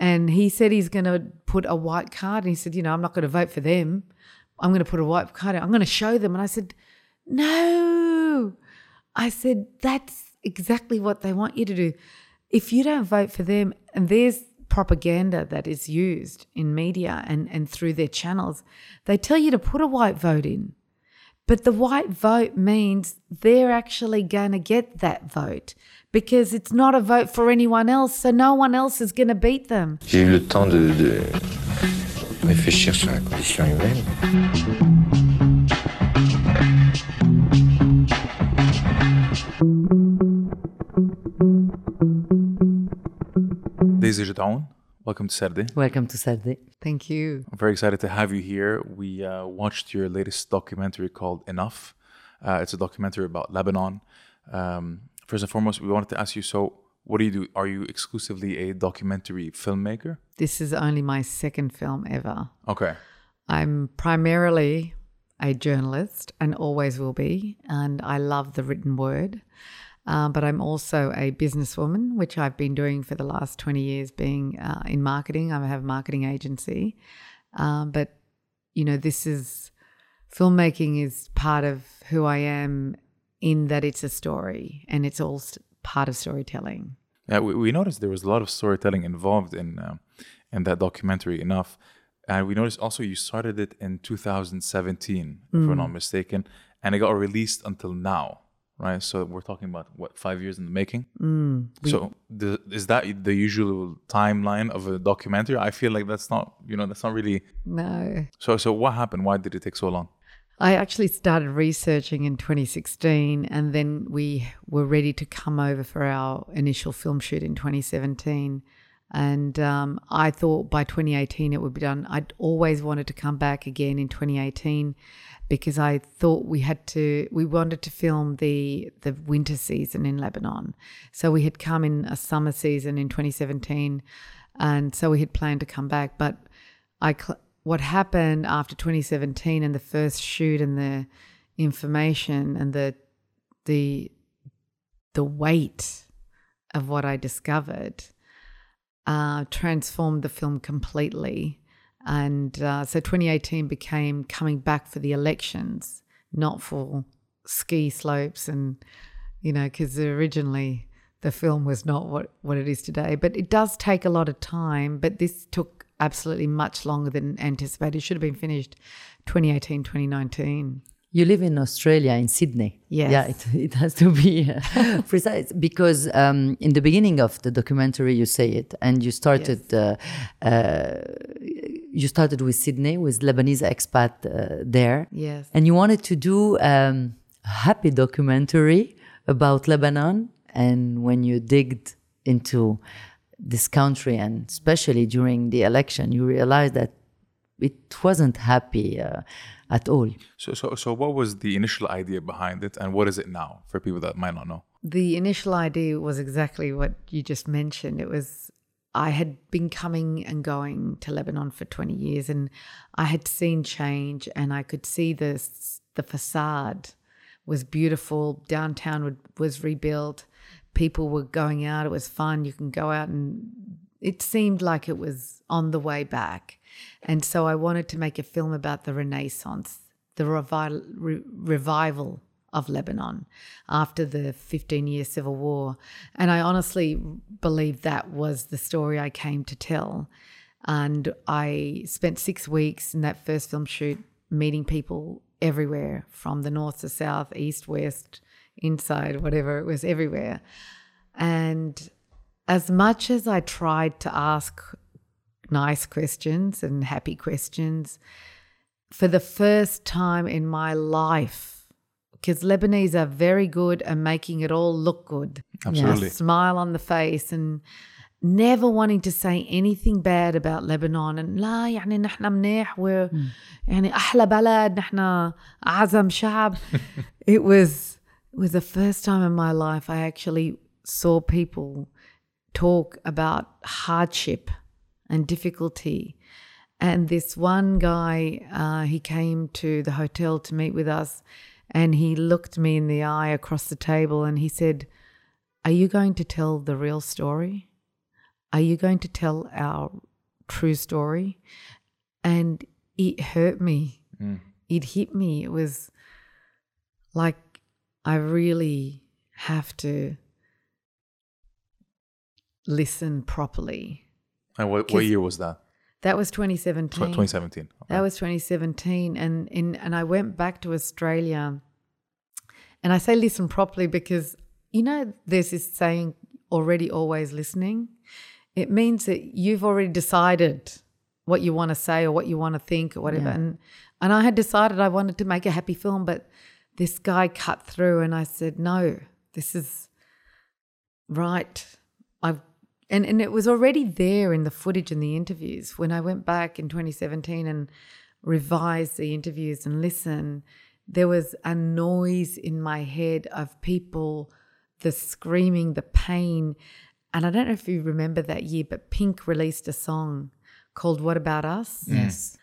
And he said he's going to put a white card. And he said, you know, I'm not going to vote for them. I'm going to put a white card. I'm going to show them. And I said, no. I said, that's exactly what they want you to do. If you don't vote for them, and there's propaganda that is used in media and, and through their channels, they tell you to put a white vote in. But the white vote means they're actually going to get that vote because it's not a vote for anyone else, so no one else is going to beat them. J'ai eu le temps de, de réfléchir sur la condition humaine. Daizy Gedeon, welcome to Sarde. Welcome to Sarde. Thank you. I'm very excited to have you here. We uh, watched your latest documentary called Enough. Uh, it's a documentary about Lebanon. Um, first and foremost, we wanted to ask you so, what do you do? Are you exclusively a documentary filmmaker? This is only my second film ever. Okay. I'm primarily a journalist and always will be, and I love the written word. Uh, but I'm also a businesswoman, which I've been doing for the last 20 years, being uh, in marketing. I have a marketing agency. Um, but, you know, this is filmmaking is part of who I am in that it's a story and it's all st- part of storytelling. Yeah, we, we noticed there was a lot of storytelling involved in uh, in that documentary. Enough, and we noticed also you started it in 2017, if we're not mistaken, and it got released until now, right? So we're talking about what five years in the making. so the, is that the usual timeline of a documentary? I feel like that's not, you know, that's not really. No. So so what happened? Why did it take so long? I actually started researching in 2016, and then we were ready to come over for our initial film shoot in 2017. And um, I thought by 2018 it would be done. I'd always wanted to come back again in 2018 because I thought we had to. We wanted to film the the winter season in Lebanon, so we had come in a summer season in 2017, and so we had planned to come back. But I cl- what happened after 2017 and the first shoot and the information and the the the weight of what I discovered uh, transformed the film completely. And uh, so 2018 became coming back for the elections, not for ski slopes and, you know, because originally the film was not what, what it is today. But it does take a lot of time, but this took absolutely much longer than anticipated. It should have been finished 2018, 2019. You live in Australia, in Sydney. Yes. Yeah, it, it has to be uh, precise because um, in the beginning of the documentary you say it, and you started uh, uh, you started with Sydney with Lebanese expat uh, there. Yes. and you wanted to do um, a happy documentary about Lebanon. And when you digged into this country, and especially during the election, you realized that it wasn't happy uh, at all. So so so what was the initial idea behind it, and what is it now for people that might not know? The initial idea was exactly what you just mentioned. It was I had been coming and going to Lebanon for 20 years and I had seen change and I could see this the facade was beautiful. Downtown would, was rebuilt. People were going out. It was fun. You can go out and it seemed like it was on the way back. And so I wanted to make a film about the Renaissance, the revi- re- revival of Lebanon after the 15 year civil war. And I honestly believe that was the story I came to tell. And I spent six weeks in that first film shoot meeting people everywhere from the north to south, east, west, inside, whatever, it was everywhere. And as much as I tried to ask nice questions and happy questions, for the first time in my life, because Lebanese are very good at making it all look good. Absolutely. A smile on the face and never wanting to say anything bad about Lebanon and لا يعني نحن منيح و يعني أحلى بلد نحن أعظم شعب it was it was the first time in my life I actually saw people talk about hardship and difficulty and this one guy uh, he came to the hotel to meet with us and he looked me in the eye across the table and he said are you going to tell the real story Are you going to tell our true story? And it hurt me. It hit me. It was like I really have to listen properly. And what, what 'Cause- year was that? That was 2017. 2017. Okay. That was 2017, and in and I went back to Australia, and I say listen properly because you know there's this saying already always listening. It means that you've already decided what you want to say or what you want to think or whatever, Yeah. and and I had decided I wanted to make a happy film, but this guy cut through, and I said no, this is right. I've and and it was already there in the footage and the interviews when I went back in 2017 and revised the interviews and listened. There was a noise in my head of people, the screaming, the pain, and I don't know if you remember that year, but Pink released a song called "What About Us." Mm. Yes.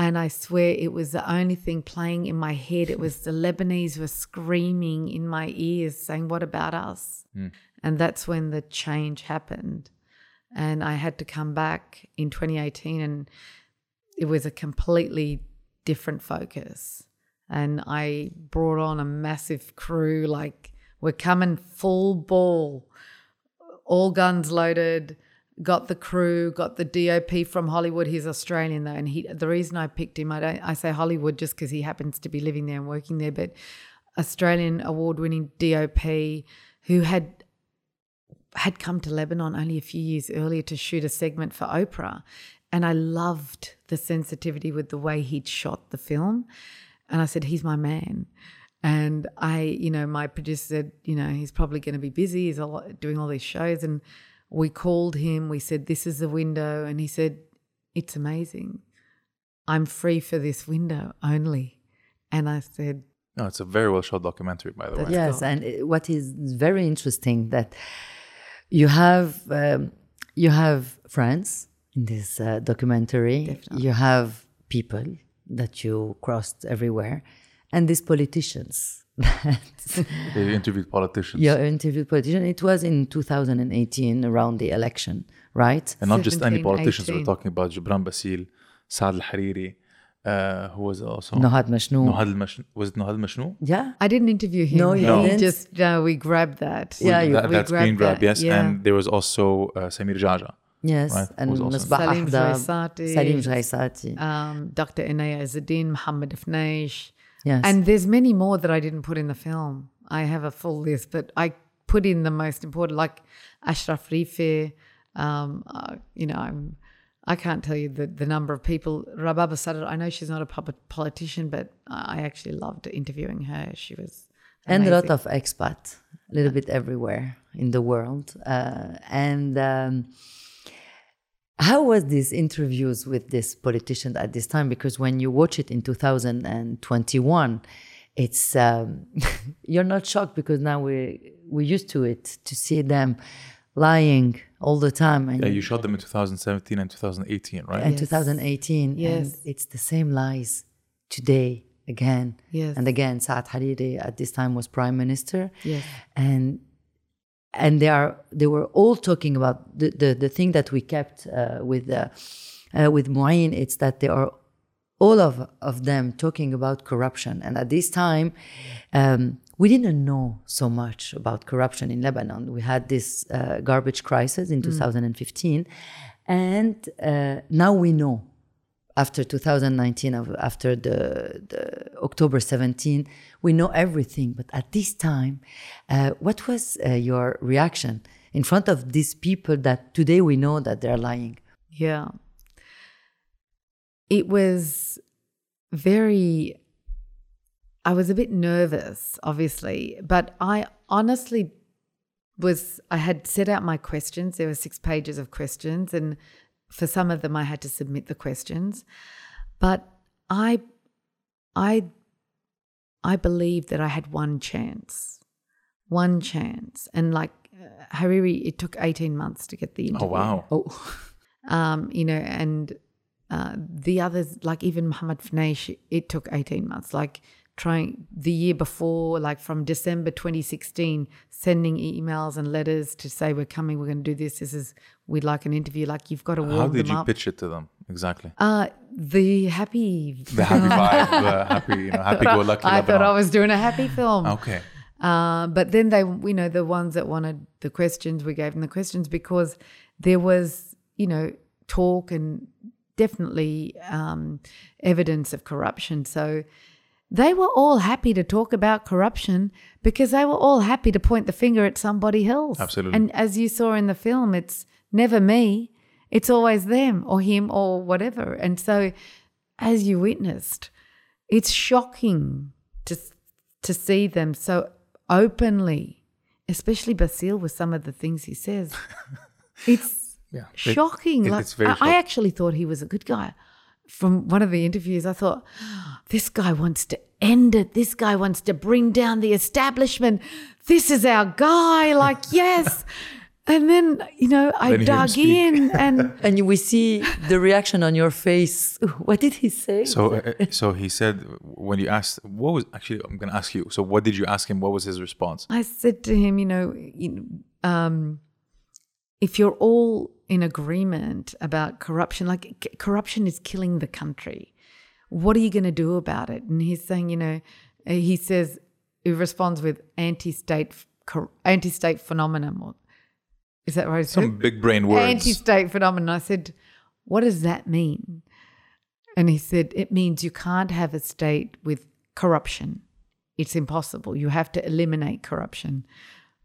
And I swear it was the only thing playing in my head. It was the Lebanese were screaming in my ears, saying, What about us? Mm. And that's when the change happened. And I had to come back in 2018, and it was a completely different focus. And I brought on a massive crew, like, we're coming full ball, all guns loaded. Got the crew, got the DOP from Hollywood. He's Australian though, and he. The reason I picked him, I don't. I say Hollywood just because he happens to be living there and working there, but Australian award-winning DOP who had had come to Lebanon only a few years earlier to shoot a segment for Oprah, and I loved the sensitivity with the way he'd shot the film, and I said, "He's my man." And I, you know, my producer said, you know, he's probably going to be busy. He's a lot, doing all these shows. And we called him. We said, this is the window. And he said, it's amazing. I'm free for this window only. And I said, No, it's a very well shot documentary, by the way. Yes and what is very interesting that you have um, you have friends in this uh, documentary Definitely. you have people that you crossed everywhere and these politicians They interviewed politicians. you interviewed politicians it was in 2018 around the election right And not just any 17, politicians. We're talking about Gebran Bassil, Saad Al Hariri, uh, who was also. Nohad Mashnou Nohad Al Mashnou. Was it Nohad Al Mashnou? yeah I didn't interview him. No, you He didn't? just, no, we grabbed that. Yeah, you- that, we that's grabbed Grab, that, yes. yeah. And there was also uh, Samir Geagea. yes Right, and was also- Misbah Salim Jreissati. Salim Jreissati Um, Dr. Inaya Azzedine, Mohammed Fneish. yes And there's many more that I didn't put in the film. I have a full list, but I put in the most important, like Ashraf Rifi. Um, uh, you know, I'm, I can't tell you the, the number of people. Rababa Sadr, I know she's not a public politician, but I actually loved interviewing her. She was and a lot of expat, a little bit everywhere in the world. Uh, and um, how was these interviews with this politician at this time? Because when you watch it in 2021, it's um, you're not shocked because now we we're used to it to see them lying all the time. And Yeah, you shot them in 2017 and 2018, right? in Yes. 2018, Yes. and it's the same lies today again Yes. and again. Saad Hariri at this time was prime minister Yes. and and they are they were all talking about the the, the thing that we kept uh, with uh, uh, with Muayin it's that they are all of of them talking about corruption and at this time um, we didn't know so much about corruption in Lebanon. We had this uh, garbage crisis in 2015 and uh, now we know after 2019 after the, the october 17 we know everything. But at this time uh, what was uh, your reaction in front of these people that today we know that they're lying? Yeah. It was very, I was a bit nervous, obviously, but I honestly was, I had set out my questions. There were six pages of questions, and for some of them, I had to submit the questions. But I, I, I believed that I had one chance, one chance. And like uh, Hariri, it took 18 months to get the interview Oh, wow. oh um, you know, and uh, the others, like even Muhammad Fneish, it took 18 months. Like trying the year before, like from December 2016, sending emails and letters to say we're coming, we're going to do this. This is we'd like an interview. Like you've got to warm How did you up. pitch it to them exactly? Uh, the happy. The happy vibe, the happy, you know, happy go lucky. I thought I was doing a happy film. okay. Uh, but then they, you know, the ones that wanted the questions, we gave them the questions because there was, you know, talk and definitely um, evidence of corruption. So they were all happy to talk about corruption because they were all happy to point the finger at somebody else. Absolutely. And as you saw in the film, it's never me, it's always them or him or whatever. And so, as you witnessed, it's shocking to to see them so openly, especially Bassil with some of the things he says. It's Yeah. Shocking. it- like, it's I, I actually thought he was a good guy. From one of the interviews, I thought, this guy wants to end it. This guy wants to bring down the establishment. This is our guy. Like, yes. And then, you know, I Then you hear him dug in and And we see the reaction on your face. What did he say? So, uh, so he said when you asked, what was actually? I'm going to ask you. So, what did you ask him? What was his response? I said to him, you know, you know, um, if you're all in agreement about corruption, like c- corruption is killing the country, what are you going to do about it? And he's saying, you know, he says, he responds with anti-state, cor- anti-state phenomenon. Is that right? Some big brain words. Anti-state phenomenon. I said, what does that mean? And he said, it means you can't have a state with corruption. It's impossible. You have to eliminate corruption.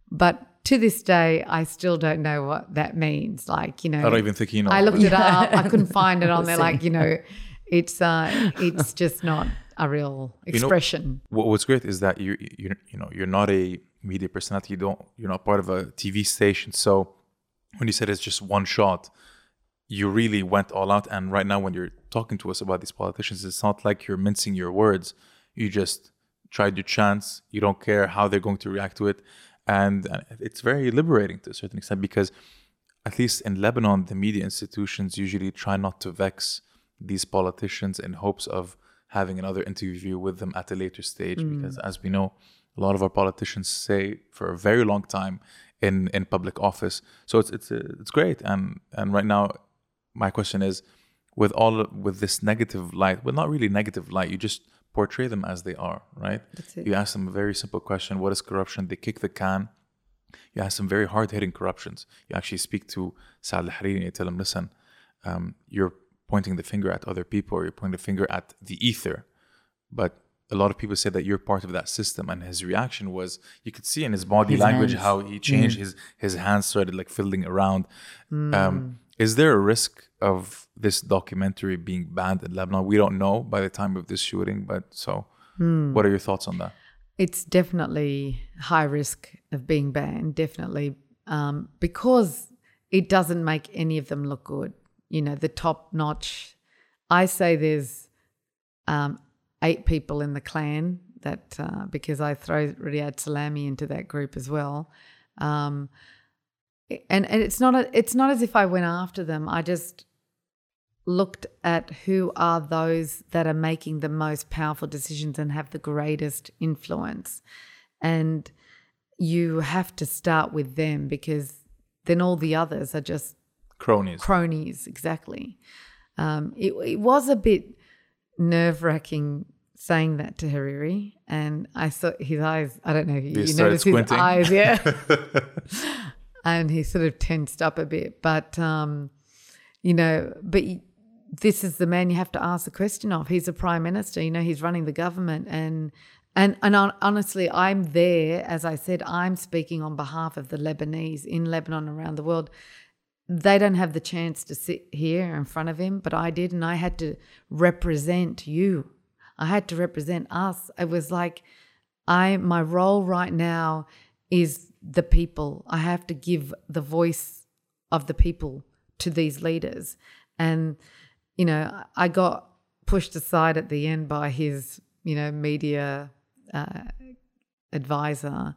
But to this day, I still don't know what that means. Like, you know, I don't even think he knows. I looked it up. I couldn't find it on there. Like, you know, it's uh, it's just not a real know- expression. What, what's great is that you you you know you're not a media personality. You don't you're not part of a TV station. So when you said it's just one shot, you really went all out. And right now, when you're talking to us about these politicians, it's not like you're mincing your words. You just tried your chance. You don't care how they're going to react to it, and uh, it's very liberating to a certain extent because at least in Lebanon, the media institutions usually try not to vex these politicians in hopes of having another interview with them at a later stage. Because as we know, a lot of our politicians say for a very long time in, in public office. So it's it's uh, it's great. And and right now, my question is, with all with this negative light, well, not really negative light, you just portray them as they are, right? That's it. You ask them a very simple question: What is corruption? They kick the can you ask some very hard hitting corruptions. You actually speak to Saad Al Hariri and you tell him, listen, um, you're pointing the finger at other people or you're pointing the finger at the ether. But a lot of people say that you're part of that system. And his reaction was you could see in his body His language hands. how he changed his, his hands started like fiddling around. Um, is there a risk of this documentary being banned in Lebanon? We don't know by the time of this shooting, but so what are your thoughts on that? it's definitely high risk of being banned, definitely, um, because it doesn't make any of them look good. You know, the top notch. I say there's um, eight people in the clan that uh, because I throw Riad Salameh into that group as well. Um, and and it's not a, it's not as if I went after them. I just looked at who are those that are making the most powerful decisions and have the greatest influence. And you have to start with them because then all the others are just Cronies. cronies, exactly. Um, it, it was a bit nerve wracking saying that to Hariri, and I saw his eyes. I don't know. You, started noticed his squinting? eyes, yeah. and he sort of tensed up a bit, but um, you know, but this is the man you have to ask the question of. He's a prime minister. You know, he's running the government, and and and honestly, I'm there. As I said, I'm speaking on behalf of the Lebanese in Lebanon around the world they don't have the chance to sit here in front of him, but I did, and I had to represent you. I had to represent us. It was like I my role right now is the people. I have to give the voice of the people to these leaders. And, you know, I got pushed aside at the end by his, you know, media uh, advisor.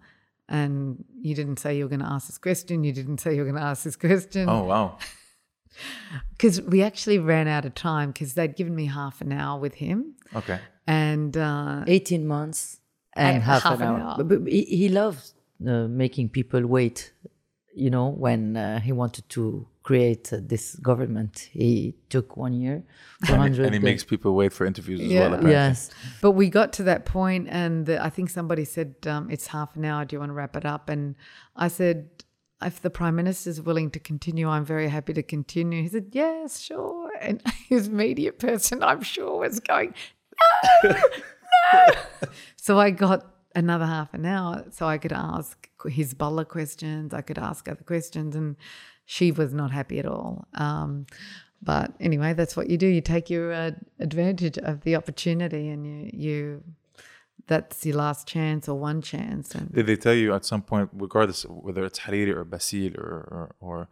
And you didn't say you were going to ask this question. You didn't say you were going to ask this question. Oh, wow. because we actually ran out of time because they'd given me half an hour with him, Okay. and uh, 18 months and And half, half an an hour. hour. But, but he, he loves making people wait. You know, when uh, he wanted to create uh, this government, he took one year, 400 And he days. makes people wait for interviews as Yeah. well. Apparently. Yes. But we got to that point, and the, I think somebody said um, it's half an hour. Do you want to wrap it up? And I said, if the prime minister is willing to continue, I'm very happy to continue. He said, yes, sure. And his media person, I'm sure, was going, no, no. so I got another half an hour, so I could ask Hezbollah questions. I could ask other questions, and she was not happy at all. Um, but anyway, that's what you do. You take your uh, advantage of the opportunity, and you you that's your last chance or one chance. And Did they tell you at some point, regardless of whether it's Hariri or Bassil or or, or,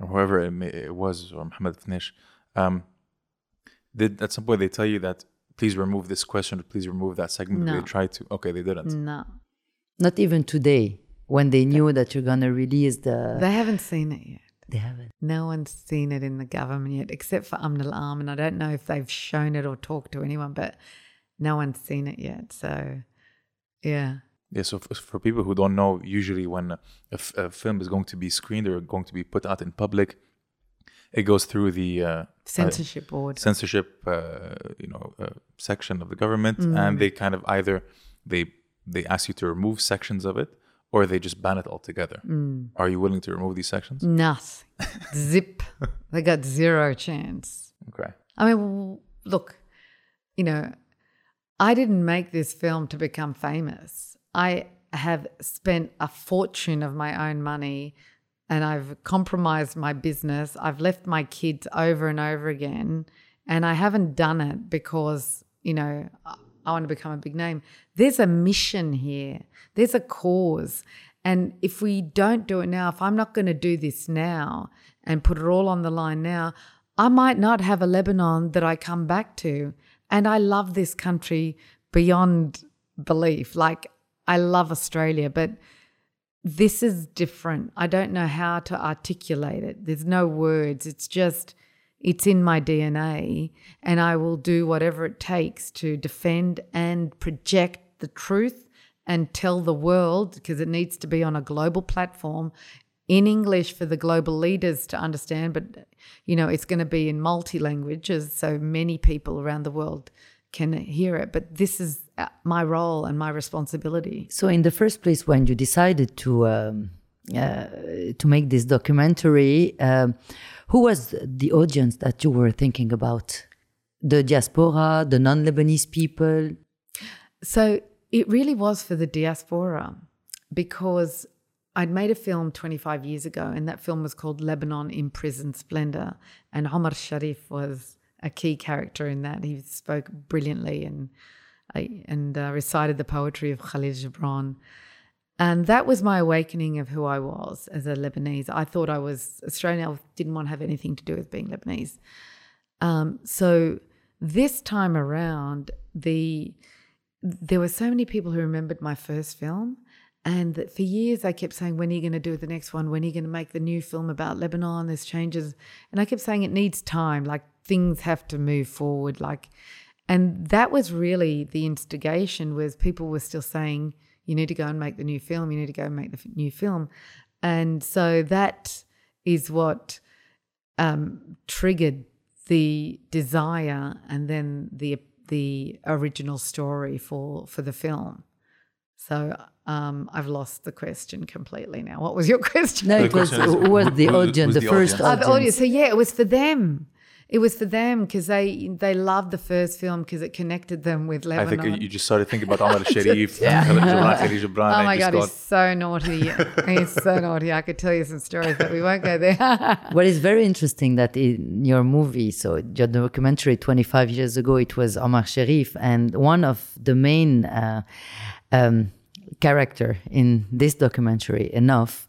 or whoever it, may, it was, or Mohammed Fneish, um, did at some point they tell you that please remove this question please remove that segment? No. They tried to. Okay, they didn't. no, Not even today, when they knew that you're going to release the. they haven't seen it yet. they haven't. No one's seen it in the government yet, except for Amn al Aam, and I don't know if they've shown it or talked to anyone, but no one's seen it yet. So, yeah. Yeah, so f- for people who don't know, usually when a, f- a film is going to be screened or going to be put out in public, it goes through the uh, Censorship board. censorship, uh, you know, uh, section of the government, Mm. and they kind of either they they ask you to remove sections of it, or they just ban it altogether. Mm. Are you willing to remove these sections? Nothing. Zip. They got zero chance. Okay. I mean, look, you know, I didn't make this film to become famous. I have spent a fortune of my own money and I've compromised my business. I've left my kids over and over again. And I haven't done it because, you know, I- want to become a big name. There's a mission here, there's a cause. And if we don't do it now, if I'm not going to do this now and put it all on the line now, I might not have a Lebanon that I come back to. And I love this country beyond belief. Like, I love Australia, but this is different. I don't know how to articulate it. There's no words. It's just, it's in my DNA. And I will do whatever it takes to defend and project the truth and tell the world, because it needs to be on a global platform in English for the global leaders to understand. But, you know, it's going to be in multi languages so many people around the world can hear it. But this is uh, my role and my responsibility. So, in the first place, when you decided to um, uh, to make this documentary, um, who was the audience that you were thinking about? The diaspora, the non-Lebanese people. So it really was for the diaspora because I'd made a film 25 years ago, and that film was called Lebanon Imprisoned Splendor. And Omar Sharif was a key character in that. He spoke brilliantly and and uh, recited the poetry of Khalil Gibran. And that was my awakening of who I was as a Lebanese. I thought I was Australian. I didn't want to have anything to do with being Lebanese. Um, so this time around, the there were so many people who remembered my first film, and that for years I kept saying, "When are you going to do the next one? When are you going to make the new film about Lebanon? There's changes," and I kept saying it needs time. Like things have to move forward. Like, and that was really the instigation. Was people were still saying, "You need to go and make the new film. You need to go and make the f- new film," and so that is what um, triggered the desire and then the the original story for for the film. So um, I've lost the question completely now. What was your question? No, it was who was the audience, who's the, the first audience? Oh, the audience. So yeah, it was for them. It was for them because they they loved the first film because it connected them with Lebanon. I think you just started thinking about Omar Sharif, Khalid Gibran, Khalid Gibran, Oh my God, got, he's so naughty. he's so naughty. I could tell you some stories, but we won't go there. What is very interesting that in your movie, so your documentary 25 years ago, it was Omar Sharif, and one of the main uh, um, character in this documentary, enough,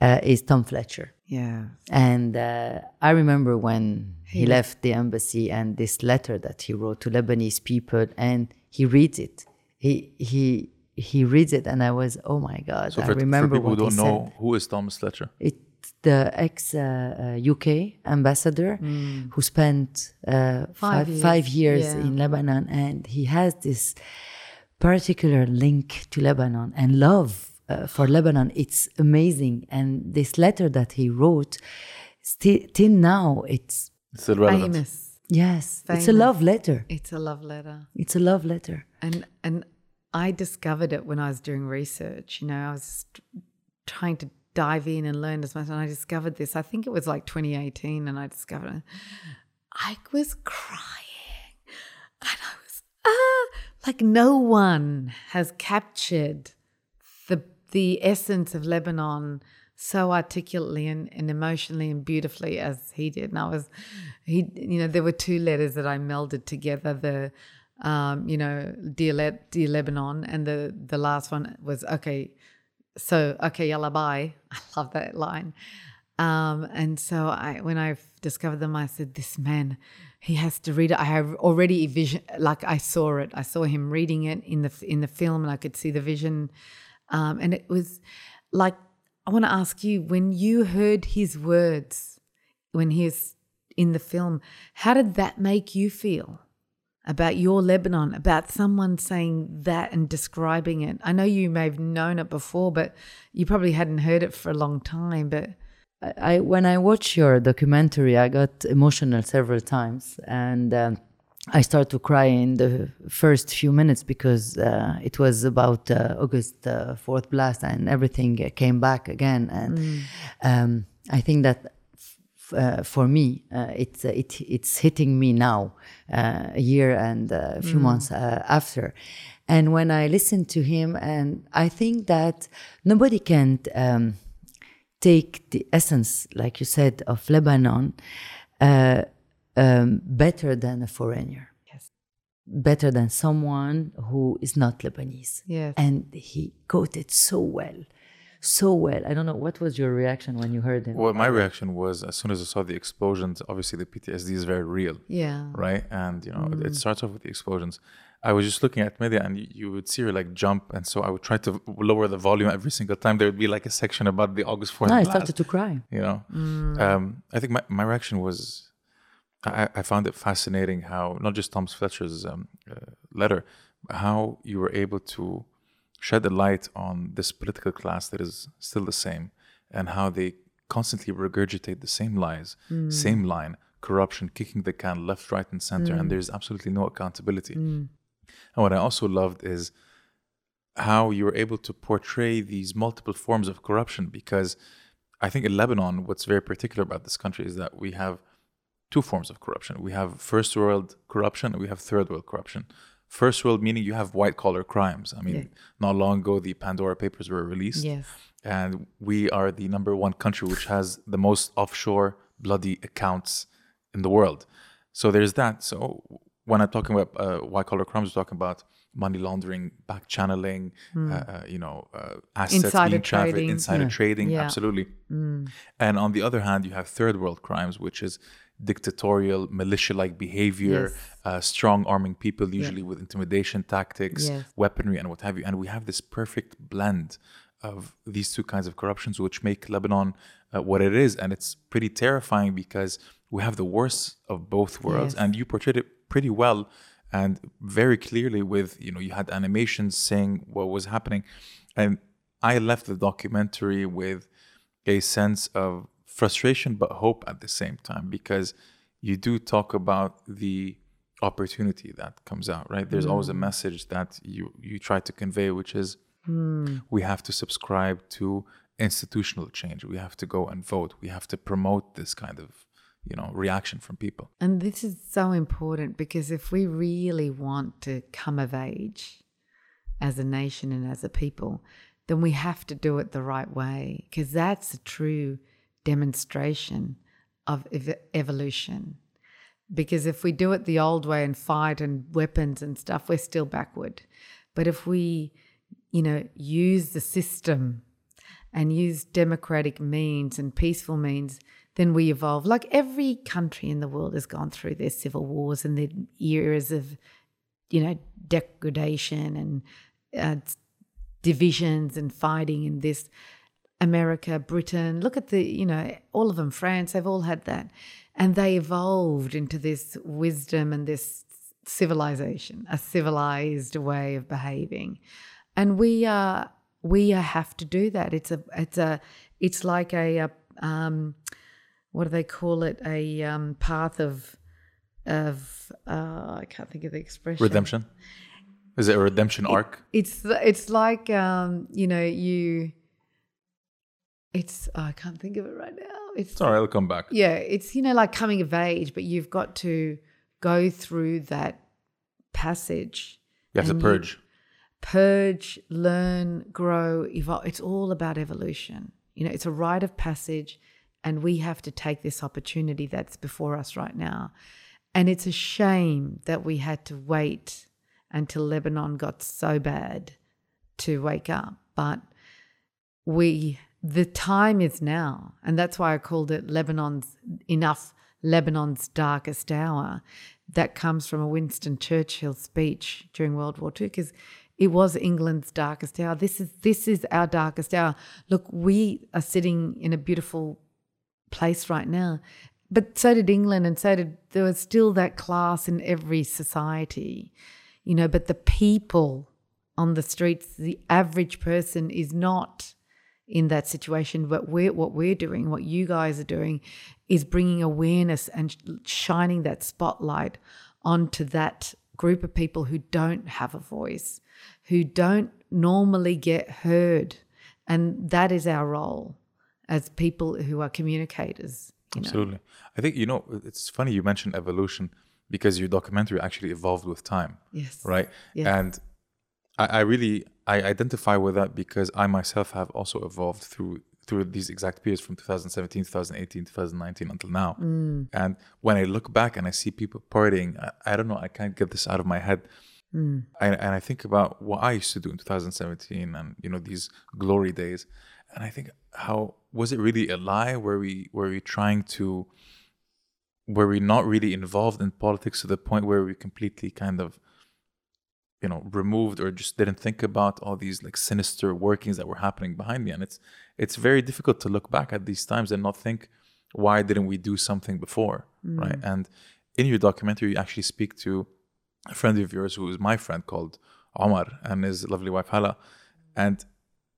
uh, is Tom Fletcher. yeah. And uh, I remember when he left the embassy and this letter that he wrote to Lebanese people, and he reads it. He he he reads it, and I was, oh my god! So I for, remember for people who don't he know, said. who is Thomas Fletcher? It the ex uh, uh, UK ambassador who spent uh, Five five, years, five years yeah. in Lebanon, and he has this particular link to Lebanon and love uh, for Lebanon. It's amazing, and this letter that he wrote, still till now, it's It's still relevant. Famous. yes, it's a love letter. It's a love letter. It's a love letter. And and I discovered it when I was doing research. You know, I was trying to dive in and learn as much, and I discovered this. I think it was like 2018, and I discovered it. I was crying, and I was ah, like no one has captured the essence of Lebanon so articulately and, and emotionally and beautifully as he did. And I was, he, you know, there were two letters that I melded together. The, um, you know, dear, Le- dear Lebanon, and the the last one was okay. So okay, yalla bye. I love that line. Um, and so I, when I discovered them, I said, "This man, he has to read it." I have already vision, like I saw it. I saw him reading it in the in the film, and I could see the vision. Um, and it was like I want to ask you when you heard his words when he was in the film, how did that make you feel about your Lebanon? About someone saying that and describing it? I know you may have known it before, but you probably hadn't heard it for a long time. But I, when I watched your documentary, I got emotional several times, and um, I started to cry in the first few minutes because uh, it was about uh, August uh, fourth blast, and everything came back again. And um, I think that f- uh, for me, uh, it's uh, it it's hitting me now, uh, a year and a few months uh, after. And when I listen to him, and I think that nobody can. Um, take the essence, like you said, of Lebanon uh, um, better than a foreigner. Yes. Better than someone who is not Lebanese. Yes. And he quoted so well, so well. I don't know, what was your reaction when you heard him? Well, my reaction was as soon as I saw the explosions, obviously the PTSD is very real, yeah, right? And, you know, it- it starts off with the explosions. I was just looking at media and you, you would see her like jump. And so I would try to lower the volume every single time. There would be like a section about the August 4th. no, I blast, started to cry. you know um, i think my, my reaction was I, I found it fascinating how not just thomas fletcher's um, uh, letter but how you were able to shed a light on this political class that is still the same and how they constantly regurgitate the same lies same line corruption kicking the can left right and center and there's absolutely no accountability. And what i also loved is how you were able to portray these multiple forms of corruption because I think in Lebanon, what's very particular about this country is that we have two forms of corruption. We have first world corruption and we have third world corruption. First world meaning you have white collar crimes. I mean, Yeah. not long ago, the Pandora Papers were released. yes, And we are the number one country which has the most offshore bloody accounts in the world. So there's that. So when I'm talking about uh, white collar crimes, we're talking about money laundering, back channeling, uh, uh, you know, uh, assets. Insider being trafficked, trading. insider trading, Yeah. Absolutely. And on the other hand, you have third world crimes, which is dictatorial, militia-like behavior, Yes. uh, strong arming people, usually with intimidation tactics, Yes. weaponry, and what have you. And we have this perfect blend of these two kinds of corruptions, which make Lebanon uh, what it is. And it's pretty terrifying because we have the worst of both worlds. Yes. And you portrayed it pretty well and very clearly with, you know, you had animations saying what was happening. And I left the documentary with a sense of frustration but hope at the same time because you do talk about the opportunity that comes out right? There's always a mm. message that you you try to convey which is hmm. we have to subscribe to institutional change. We have to go and vote. We have to promote this kind of you know reaction from people. And this is so important because if we really want to come of age as a nation and as a people, then we have to do it the right way because that's a true demonstration of ev- evolution. Because if we do it the old way and fight and weapons and stuff, we're still backward. But if we, you know, use the system and use democratic means and peaceful means, then we evolve. Like every country in the world has gone through their civil wars and their eras of, you know, degradation and uh, divisions and fighting and this. America, Britain, look at the, you know, all of them, France, they've all had that. And they evolved into this wisdom and this civilization, a civilized way of behaving. And we are we have to do that. It's a it's a it's like a, a um, what do they call it? A um, path of of uh, I can't think of the expression. Redemption. Is it a redemption arc? It's it's like um, you know you. It's oh, I can't think of it right now. It's Sorry, I'll come back. yeah, it's you know like coming of age, but you've got to go through that passage. You have to purge. purge, learn, grow, evolve. It's all about evolution. You know, it's a rite of passage, and we have to take this opportunity that's before us right now. And it's a shame that we had to wait until Lebanon got so bad to wake up. But we, the time is now. And that's why I called it Lebanon's enough, Lebanon's darkest hour. That comes from a Winston Churchill speech during World War II, because it was England's darkest hour. This is this is our darkest hour. Look, we are sitting in a beautiful place right now. But so did England, and so did there was still that class in every society, you know. But the people on the streets, the average person is not in that situation. But we're, what we're doing, what you guys are doing, is bringing awareness and shining that spotlight onto that group of people who don't have a voice, who don't normally get heard. And that is our role as people who are communicators. You know? Absolutely. I think, you know, it's funny you mentioned evolution because your documentary actually evolved with time, Yes. right? Yes. And I, I really I identify with that because I myself have also evolved through through these exact periods from 2017, 2018, 2019 until now. Mm. And when I look back and I see people partying, I, I don't know, I can't get this out of my head. Mm. I, and I think about what I used to do in 2017 and you know these glory days, and I think how was it really a lie? Were we were we trying to were we not really involved in politics to the point where we completely kind of you know removed or just didn't think about all these like sinister workings that were happening behind me. And it's it's very difficult to look back at these times and not think why didn't we do something before? Mm. Right? And in your documentary you actually speak to a friend of yours who is my friend called Omar and his lovely wife Hala. And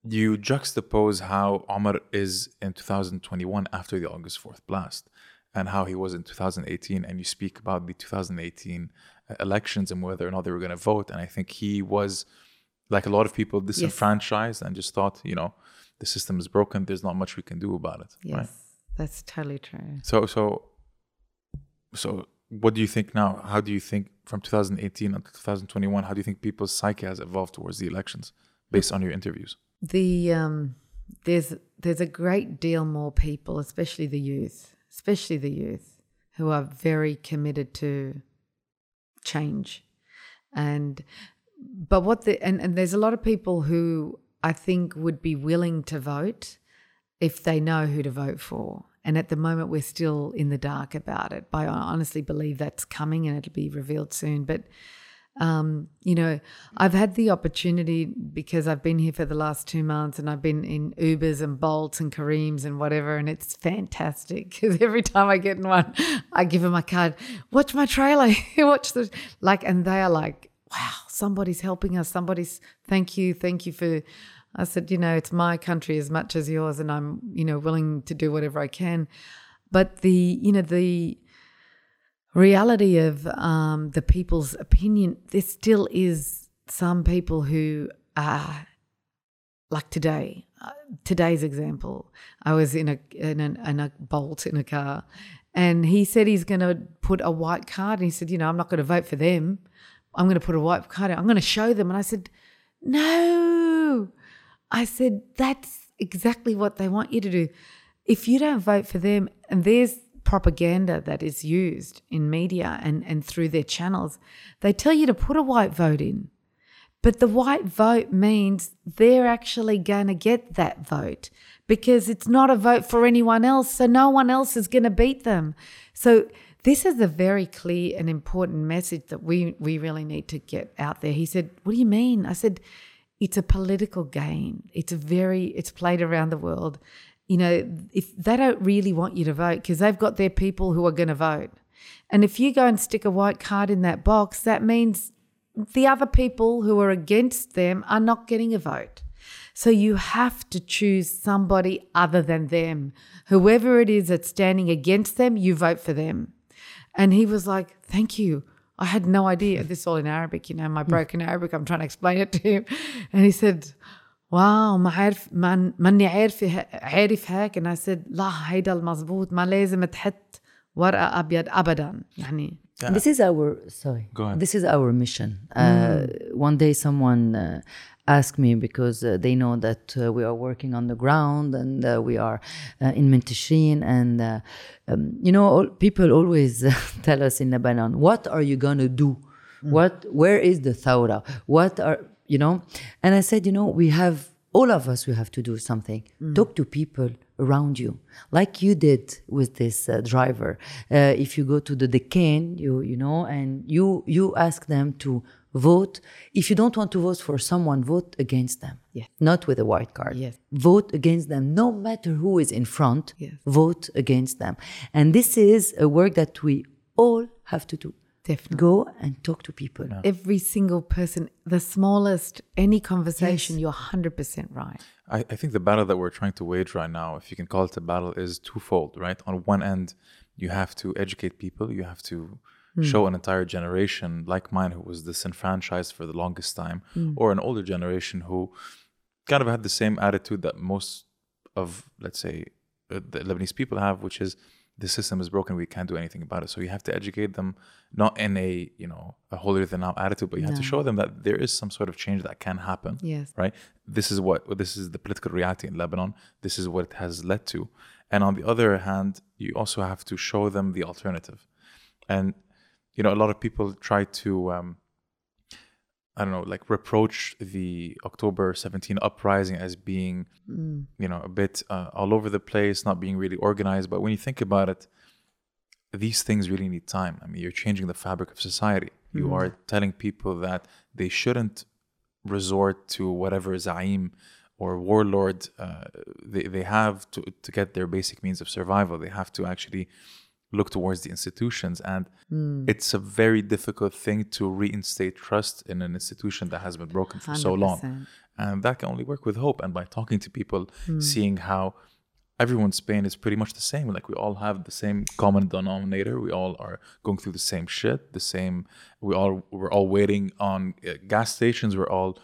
you juxtapose how Omar is in 2021 after the August 4th blast and how he was in 2018 and you speak about the 2018 elections and whether or not they were going to vote. And I think he was like a lot of people disenfranchised and just thought you know the system is broken. There's not much we can do about it Yes, right that's totally true. so so so what do you think now? How do you think from 2018 until 2021 how do you think people's psyche has evolved towards the elections based on your interviews? The um, there's there's a great deal more people, especially the youth, especially the youth, who are very committed to change, and but what the and, and there's a lot of people who I think would be willing to vote if they know who to vote for. And at the moment, we're still in the dark about it. But I honestly believe that's coming and it'll be revealed soon. But um, you know, I've had the opportunity because I've been here for the last two months and I've been in Ubers and Bolts and Careems and whatever, and it's fantastic because every time I get in one, I give them my card. Watch my trailer. Watch the like, and they are like, "Wow, somebody's helping us. Somebody's thank you, thank you for." I said, you know, it's my country as much as yours, and I'm, you know, willing to do whatever I can. But the, you know, the reality of um, the people's opinion, there still is some people who are like today. Uh, today's example, I was in a in a, in a bolt in a car, and he said he's going to put a white card, and he said, you know, I'm not going to vote for them. I'm going to put a white card. I'm going to show them, and I said, no. I said that's exactly what they want you to do. If you don't vote for them, and there's propaganda that is used in media and, and through their channels, they tell you to put a white vote in. But the white vote means they're actually going to get that vote because it's not a vote for anyone else. So no one else is going to beat them. So this is a very clear and important message that we, we really need to get out there. He said, What do you mean? I said, it's a political game. It's a very it's played around the world. You know, if they don't really want you to vote because they've got their people who are going to vote. And if you go and stick a white card in that box, that means the other people who are against them are not getting a vote. So you have to choose somebody other than them. Whoever it is that's standing against them, you vote for them. And he was like, Thank you. I had no idea. This is all in Arabic, you know, my hmm. broken Arabic. I'm trying to explain it to him. And he said, واو ما عارف ما ماني عارفه عارف هيك and I said لا هيدا المزبوط ما لازم تحط ورقه ابيض ابدا يعني Yeah. This is our sorry. Go ahead. This is our mission. Uh, mm. Uh, one day, someone uh, asked me because uh, they know that uh, we are working on the ground and uh, we are in Minteshreen, and um, you know, all, people always tell us in Lebanon, "What are you gonna do? Mm. What? Where is the thawra? What are?" You know?" And I said, you know, we have all of us. We have to do something. Talk to people around you, like you did with this uh, driver. Uh, if you go to the Deccan, you you know, and you you ask them to vote. If you don't want to vote for someone, vote against them. Yes. Not with a white card. Yes. Vote against them, no matter who is in front. Yes. Vote against them, and this is a work that we all have to do. Definitely. Go and talk to people. Every single person, the smallest, any conversation, you're 100% right. I, I think the battle that we're trying to wage right now, if you can call it a battle, is twofold, right? On one end, you have to educate people, you have to show an entire generation like mine who was disenfranchised for the longest time, or an older generation who kind of had the same attitude that most of, let's say, uh, the Lebanese people have, which is the system is broken, we can't do anything about it. So you have to educate them, not in a you know a holier than thou attitude, but you have to show them that there is some sort of change that can happen Yes. right? This is what this is the political reality in Lebanon. This is what it has led to. And on the other hand, you also have to show them the alternative. And you know, a lot of people try to um, I don't know, like reproach the October 17 uprising as being, you know, a bit uh, all over the place, not being really organized. But when you think about it, these things really need time. I mean, you're changing the fabric of society. You are telling people that they shouldn't resort to whatever zaim or warlord uh, they, they have to, to get their basic means of survival. They have to actually look towards the institutions. And it's a very difficult thing to reinstate trust in an institution that has been broken for so long. And that can only work with hope and by talking to people, seeing how everyone's pain is pretty much the same. Like we all have the same common denominator. We all are going through the same shit. The same. We all we're all waiting on uh, gas stations. We're all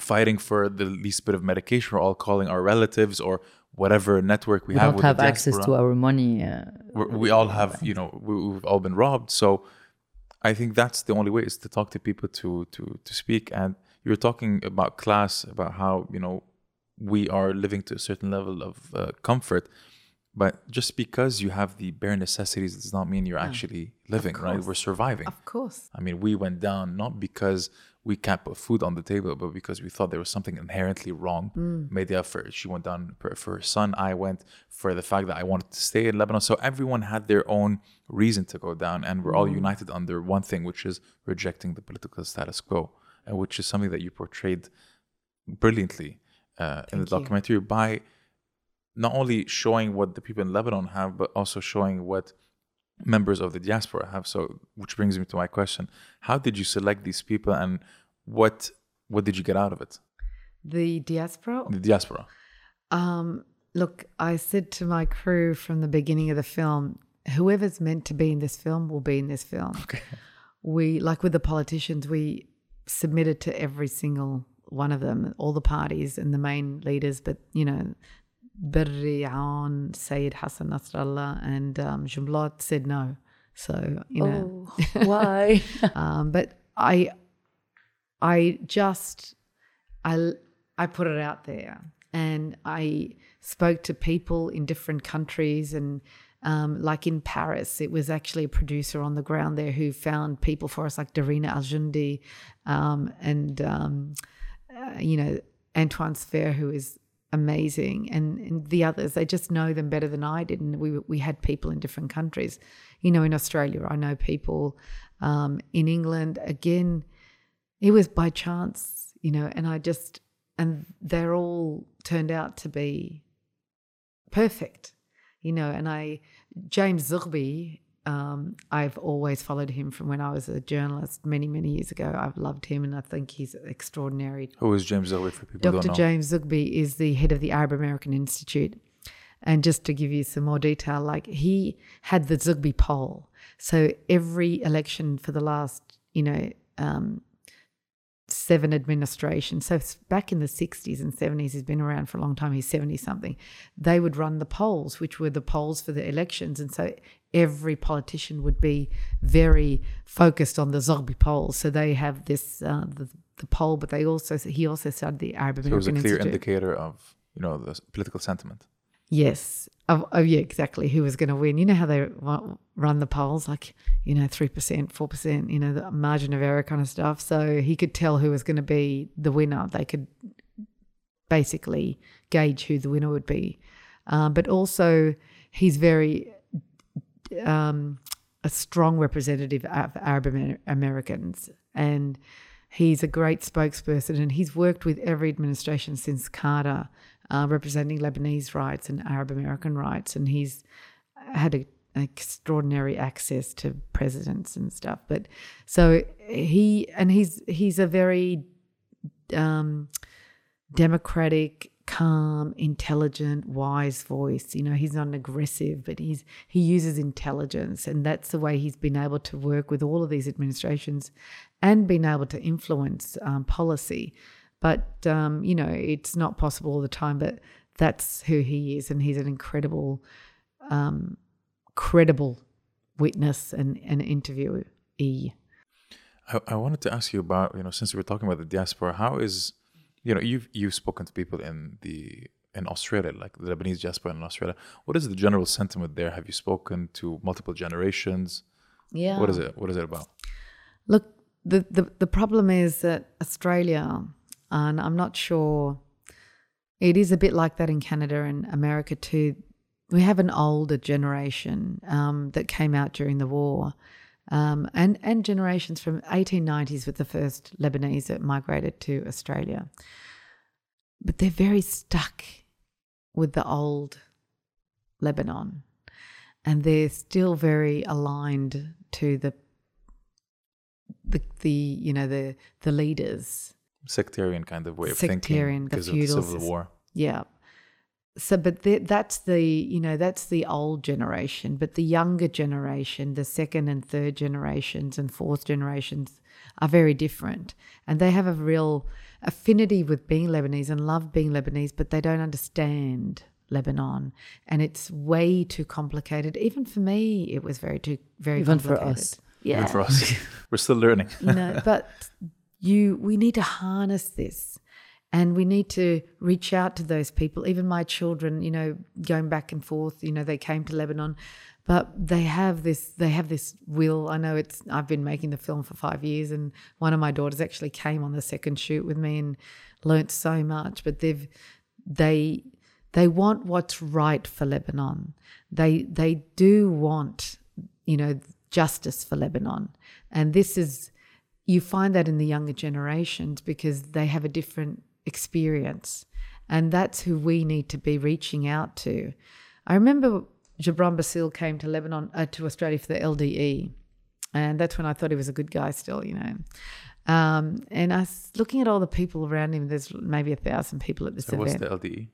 fighting for the least bit of medication. We're all calling our relatives or whatever network we, We have. don't have access to our money. Uh, We're, all have, you know, we, we've all been robbed. So I think that's the only way is to talk to people to to to speak. And you're talking about class, about how you know we are living to a certain level of uh, comfort. But just because you have the bare necessities does not mean you're actually living, right? We're surviving. Of course. I mean, we went down not because we can't put food on the table, but because we thought there was something inherently wrong. Media for she went down for, for her son. I went for the fact that I wanted to stay in Lebanon. So everyone had their own reason to go down, and we're all united under one thing, which is rejecting the political status quo, and which is something that you portrayed brilliantly uh, in the Thank you. documentary by not only showing what the people in Lebanon have, but also showing what members of the diaspora have. So, which brings me to my question: How did you select these people, and what what did you get out of it? The diaspora. The diaspora. Um, look, I said to my crew from the beginning of the film, whoever's meant to be in this film will be in this film. Okay. We, like with the politicians, we submitted to every single one of them, all the parties and the main leaders, but you know, Berri, Aoun, Sayyid Hassan Nasrallah, and um, Jumblat said no. So, you know, oh, why? um, but I, I just, I, I put it out there, and I spoke to people in different countries, and um, like in Paris, it was actually a producer on the ground there who found people for us, like Darina Al Joundi, um, and um, uh, you know Antoine Sfeir, who is amazing, and, and the others. They just know them better than I did, and we we had people in different countries. You know, in Australia, I know people. Um, in England, again, it was by chance. you know, and I just, and they're all turned out to be perfect, you know, and I, James Zogby, um, I've always followed him from when I was a journalist many, many years ago. I've loved him and I think he's extraordinary. Who is James Zogby for people Dr. don't know? James Zogby is the head of the Arab American Institute. And just to give you some more detail, like he had the Zogby poll. So every election for the last, you know, um, seven administrations. So back in the 60s and 70s, he's been around for a long time, he's 70 something. They would run the polls, which were the polls for the elections. And so every politician would be very focused on the Zogby polls. So they have this, uh, the, the poll, but they also, he also started the Arab So it was a clear Institute. indicator of you know the political sentiment. Yes. Oh, oh, yeah, exactly. Who was going to win? You know how they run the polls, like you know, three percent, four percent, you know, the margin of error kind of stuff. So he could tell who was going to be the winner. They could basically gauge who the winner would be. Um, but also, he's very um, a strong representative of Arab Americans, and he's a great spokesperson. And he's worked with every administration since Carter, uh, representing Lebanese rights and Arab American rights. And he's had a, an extraordinary access to presidents and stuff. But so he and he's he's a very um, democratic, calm, intelligent, wise voice. You know, he's not aggressive, but he's he uses intelligence, and that's the way he's been able to work with all of these administrations, and been able to influence um, policy. But um, you know, it's not possible all the time. But that's who he is, and he's an incredible, um, credible witness and an interviewee. I, I wanted to ask you about you know since we were talking about the diaspora, how is you know you've you've spoken to people in the in Australia, like the Lebanese diaspora in Australia. What is the general sentiment there? Have you spoken to multiple generations? Yeah. What is it? What is it about? Look, the, the, the problem is that Australia, and I'm not sure, it is a bit like that in Canada and America too. We have an older generation um, that came out during the war, um, and and generations from 1890s with the first Lebanese that migrated to Australia, but they're very stuck with the old Lebanon, and they're still very aligned to the the the you know the the leaders. Sectarian kind of way of Sectarian, thinking because of the civil war. yeah so but the, that's the you know that's the old generation but the younger generation the second and third generations and fourth generations are very different. And they have a real affinity with being lebanese and love being lebanese but they don't understand lebanon. And it's way too complicated. Even for me it was very too very Even for us. yeah. Even for us, we're still learning. you know but you we need to harness this and we need to reach out to those people. Even my children you know going back and forth you know they came to lebanon but they have this they have this will. I know it's i've been making the film for five years and one of my daughters actually came on the second shoot with me and learnt so much but they've they they want what's right for lebanon. They they do want you know justice for lebanon. And this is you find that in the younger generations because they have a different experience and that's who we need to be reaching out to i remember Gebran Bassil came to lebanon uh, to australia for the LDE. and that's when i thought he was a good guy still you know um, and i was looking at all the people around him there's maybe a thousand people at this So what's event the LDE?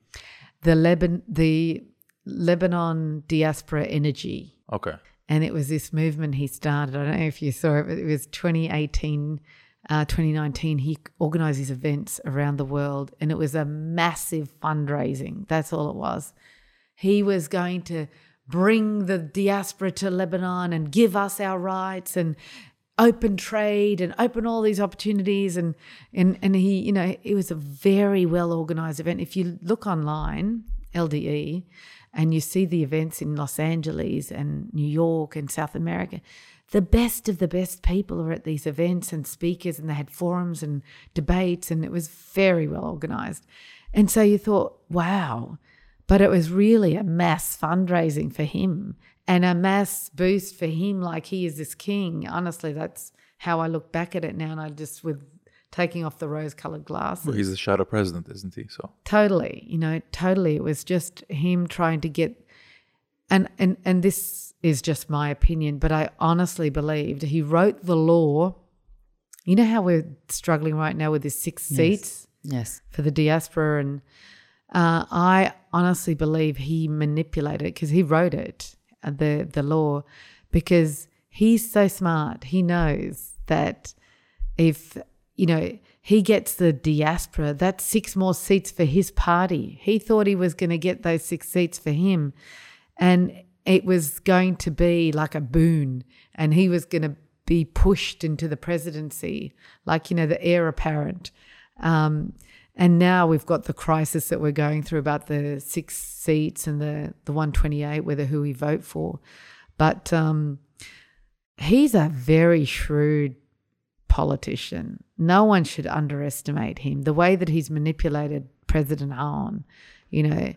the lebanon the lebanon diaspora energy Okay. and it was this movement he started. I don't know if you saw it, but it was 2018, uh, 2019. He organized these events around the world, and it was a massive fundraising. That's all it was. He was going to bring the diaspora to Lebanon and give us our rights and open trade and open all these opportunities and and and he you know it was a very well organized event if you look online LDE and you see the events in Los Angeles and New York and South America the best of the best people are at these events and speakers and they had forums and debates and it was very well organized and so you thought wow but it was really a mass fundraising for him and a mass boost for him like he is this king honestly that's how i look back at it now and i just with taking off the rose-colored glasses. Well, he's the shadow president, isn't he? So totally you know totally it was just him trying to get and and and this is just my opinion but i honestly believed he wrote the law. You know how we're struggling right now with these six seats Yes. for the diaspora? And uh, i honestly believe he manipulated it because he wrote it uh, the the law because he's so smart. He knows that if you know he gets the diaspora that's six more seats for his party. He thought he was going to get those six seats for him. And it was going to be like a boon and he was going to be pushed into the presidency like you know the heir apparent um, and now we've got the crisis that we're going through about the six seats and the the 128 whether who we vote for but um, he's a very shrewd politician. No one should underestimate him. The way that he's manipulated President Aoun, you know,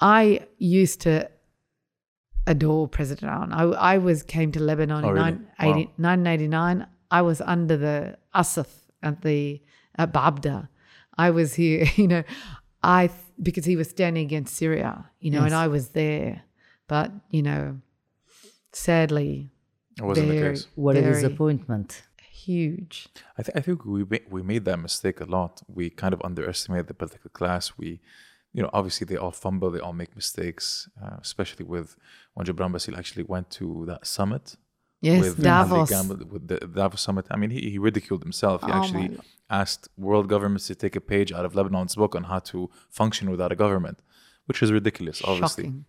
I used to adore President Aoun. I, I was came to Lebanon Oh, in really? 980 Wow. 1989. I was under the Asaf at the at Baabda. I was here, you know, I because he was standing against Syria, you know, and I was there. But you know, sadly, it wasn't the case. What a very disappointment. I, huge. th- I think we we made that mistake a lot. We kind of underestimated the political class. We, you know, obviously they all fumble, they all make mistakes, uh, especially with when Gebran Bassil actually went to that summit Yes, with Davos. Gamble- with the Davos summit. I mean, he, he ridiculed himself. He Oh actually asked world governments to take a page out of Lebanon's book on how to function without a government, which is ridiculous, obviously. Shocking.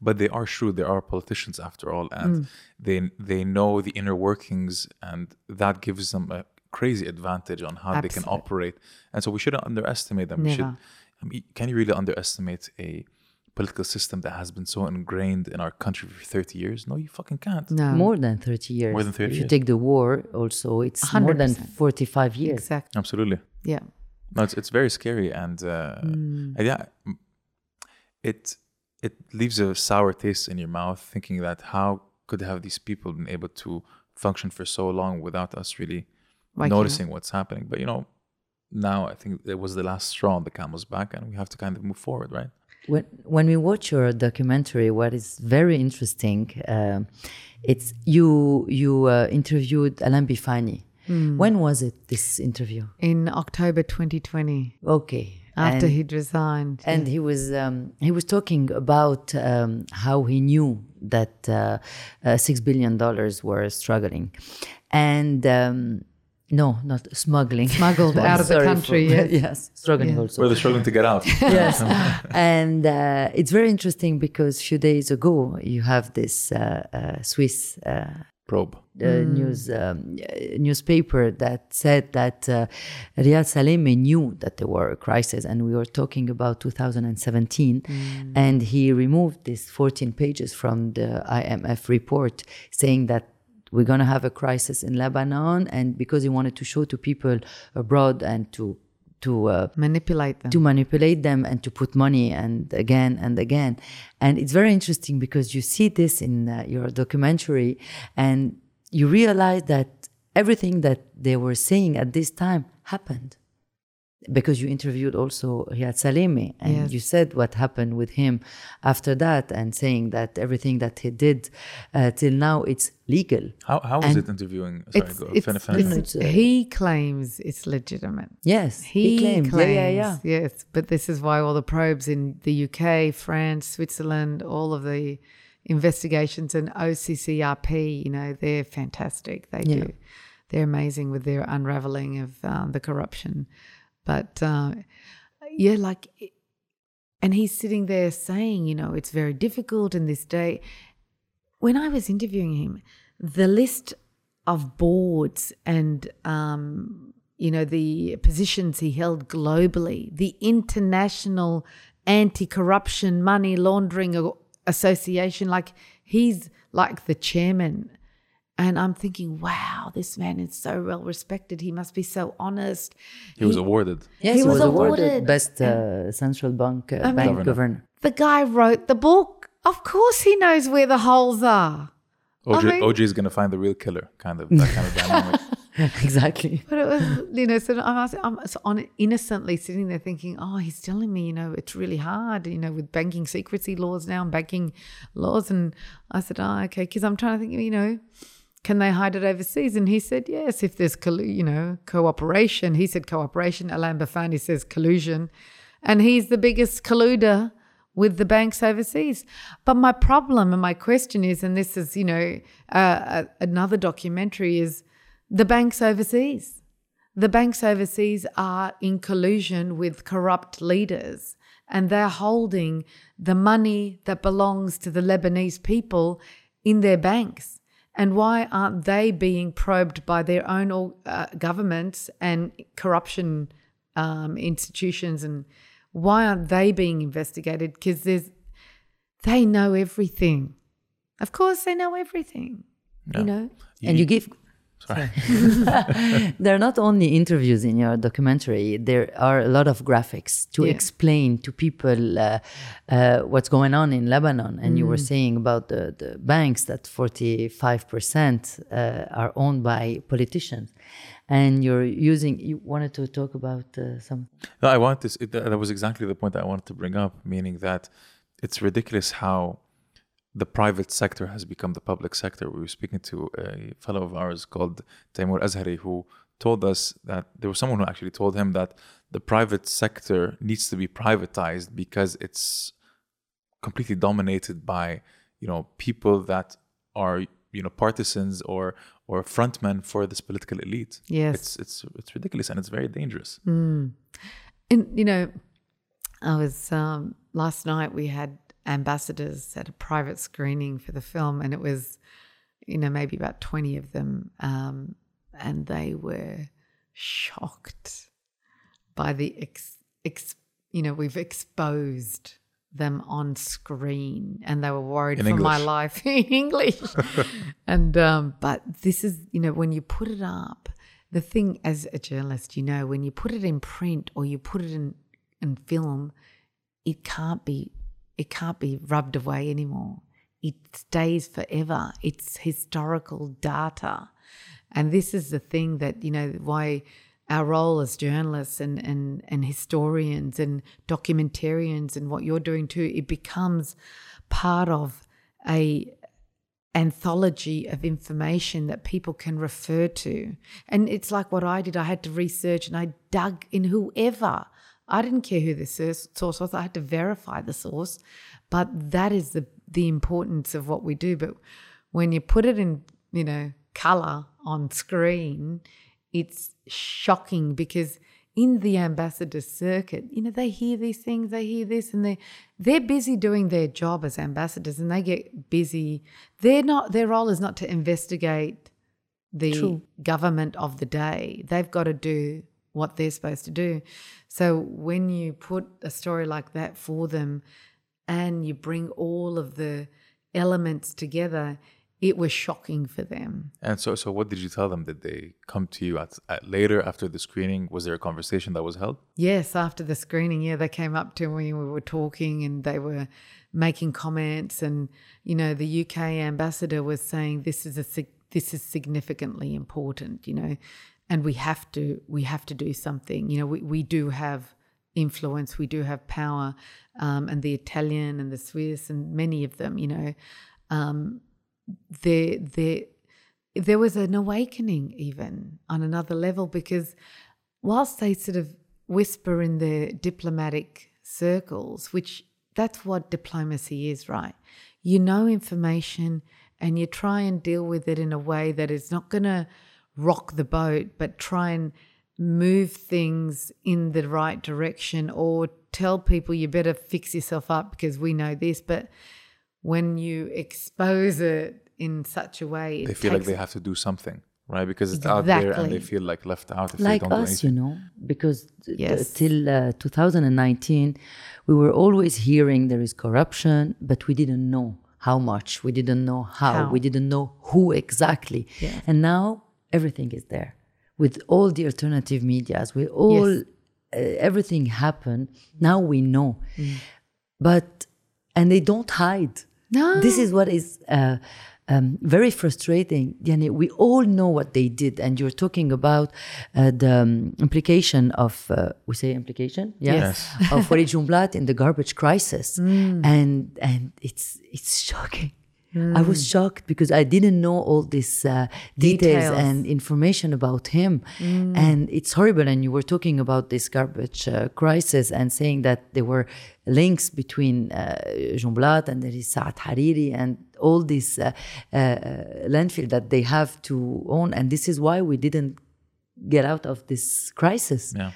But they are shrewd. They are politicians after all, Mm. and they they know the inner workings, and that gives them a crazy advantage on how they can operate. And so we shouldn't underestimate them. We should. Never. I mean, can you really underestimate a political system that has been so ingrained in our country for 30 years? No, you fucking can't. No, More than 30 years. More than 30 If you take the war, also, it's more than 45 years. exactly. Absolutely. Yeah. No, it's it's very scary, and, uh, Mm. and yeah, it it leaves a sour taste in your mouth, thinking that how could have these people been able to function for so long without us really Waking noticing what's happening? But you know, now I think it was the last straw on the camel's back, and we have to kind of move forward, right? When, when we watch your documentary, what is very interesting, um, it's you you uh, interviewed Alain Bifani. Hmm. When was it, this interview? In October 2020, Okay. after And- he'd resigned. and he was um, he was talking about um, how he knew that uh, uh, six billion dollars were struggling, and um, no, not smuggling, Smuggled out of the country, for- yes. yes, struggling Yeah. also. Where they're struggling to get out. yes, and uh, it's very interesting because a few days ago you have this uh, uh, Swiss. Uh, Probe. uh, news um, uh, newspaper that said that uh, Riad Salameh knew that there were a crisis, and we were talking about 2017, and he removed these 14 pages from the IMF report, saying that we're going to have a crisis in Lebanon, and because he wanted to show to people abroad and to to uh, manipulate them. to manipulate them and to put money and again and again. And it's very interesting because you see this in uh, your documentary and you realize that everything that they were saying at this time happened. Because you interviewed also Riad Salameh and Yes. you said what happened with him after that and saying that everything that he did uh, till now it's legal. How how was And it interviewing? Sorry, it's, go, it's, fin- finish. it's- It's, uh, he claims it's legitimate. Yes, He, claimed. claims, yeah, yeah, yeah. yes. But this is why all the probes in the UK, France, Switzerland, all of the investigations and OCCRP, you know, they're fantastic. They Yeah. do. They're amazing with their unraveling of um, the corruption. But uh, yeah, like, and he's sitting there saying, you know, it's very difficult in this day. When I was interviewing him, the list of boards and um, you know the positions he held globally, the international anti-corruption money laundering association, like he's like the chairman. And I'm thinking, wow, this man is so well respected. He must be so honest. He was awarded. Yes, He he was was awarded awarded. best uh, central bank uh, mean- bank Governor. governor. The guy wrote the book. Of course, he knows where the holes are. OJ, mean- OJ is gonna find the real killer, kind of that kind of dynamic. exactly. But it was, you know, so I was, I'm so on innocently sitting there thinking, oh, he's telling me, you know, it's really hard, you know, with banking secrecy laws now and banking laws. And I said, oh, okay, because I'm trying to think, you know, can they hide it overseas? And he said, yes, if there's, you know, cooperation. He said cooperation. Alain Bifani says collusion. And he's the biggest colluder with the banks overseas. But my problem and my question is, and this is, you know, uh, another documentary is the banks overseas. The banks overseas are in collusion with corrupt leaders and they're holding the money that belongs to the Lebanese people in their banks. And why aren't they being probed by their own uh, governments and corruption um, institutions? And why aren't they being investigated? Because there's, they know everything. Of course, they know everything. Yeah. You know, and you give Sorry. there are not only interviews in your documentary there are a lot of graphics to Yeah. explain to people uh, uh, what's going on in lebanon and you were Mm. saying about the, the banks that 45% uh, are owned by politicians and you're using you wanted to talk about uh, some No, I want this. It, that was exactly the point that I wanted to bring up, meaning that it's ridiculous how the private sector has become the public sector. We were speaking to a fellow of ours called Taimur Azhari who told us that there was someone who actually told him that the private sector needs to be privatized because it's completely dominated by you know people that are you know partisans or or frontmen for this political elite. Yes. it's it's it's ridiculous and it's very dangerous. And you know, I was um, last night. We had ambassadors at a private screening for the film, and it was, you know, maybe about twenty of them, um, and they were shocked by the ex, ex. You know, we've exposed them on screen, and they were worried In for my life in English. and um, but this is, you know, when you put it up, the thing as a journalist, you know, when you put it in print or you put it in in film, it can't be it can't be rubbed away anymore. It stays forever. It's historical data. And this is the thing that, you know, why our role as journalists and, and, and historians and documentarians and what you're doing too, it becomes part of a anthology of information that people can refer to. And it's like what I did. I had to research and I dug in whoever. I didn't care who the source was. I had to verify the source. But that is the the importance of what we do. But when you put it in, you know, color on screen, it's shocking because in the ambassador circuit, you know, they hear these things, they hear this, and they they're busy doing their job as ambassadors, and they get busy. They're not. Their role is not to investigate the True. government of the day. They've got to do what they're supposed to do. So when you put a story like that for them, and you bring all of the elements together, it was shocking for them. And so, so what did you tell them? Did they come to you at, at later after the screening? Was there a conversation that was held? Yes, after the screening, yeah, they came up to me. We were talking, and they were making comments. And you know, the UK ambassador was saying this is a this is significantly important. You know, and we have to we have to do something. You know, we we do have influence, we do have power, um, and the Italian and the Swiss and many of them. You know, um, there there there was an awakening even on another level because whilst they sort of whisper in their diplomatic circles, which that's what diplomacy is, right? You know information and you try and deal with it in a way that is not going to rock the boat, but try and move things in the right direction or tell people you better fix yourself up because we know this. But when you expose it in such a way, it They feel like they have to do something, right? Because it's out there and they feel like left out if like they don't do us, you know, because t- t- Yes. till uh, 2019, we were always hearing there is corruption, but we didn't know how much, we didn't know how, How. we didn't know who exactly. Yeah. And now everything is there with all the alternative medias, with all Yes. uh, everything happened. Now we know, Mm. but and they don't hide. No. This is what is uh, um, very frustrating. Yani, we all know what they did, and you're talking about uh, the um, implication of uh, we say implication, yeah, Yes. of Walid Jumblat in the garbage crisis, and and it's it's shocking. I was shocked because I didn't know all these uh, details, Details. and information about him, and it's horrible. And you were talking about this garbage uh, crisis and saying that there were links between uh, Jumblat and there is Saad Hariri and all this uh, uh, landfill that they have to own, and this is why we didn't get out of this crisis. Yeah.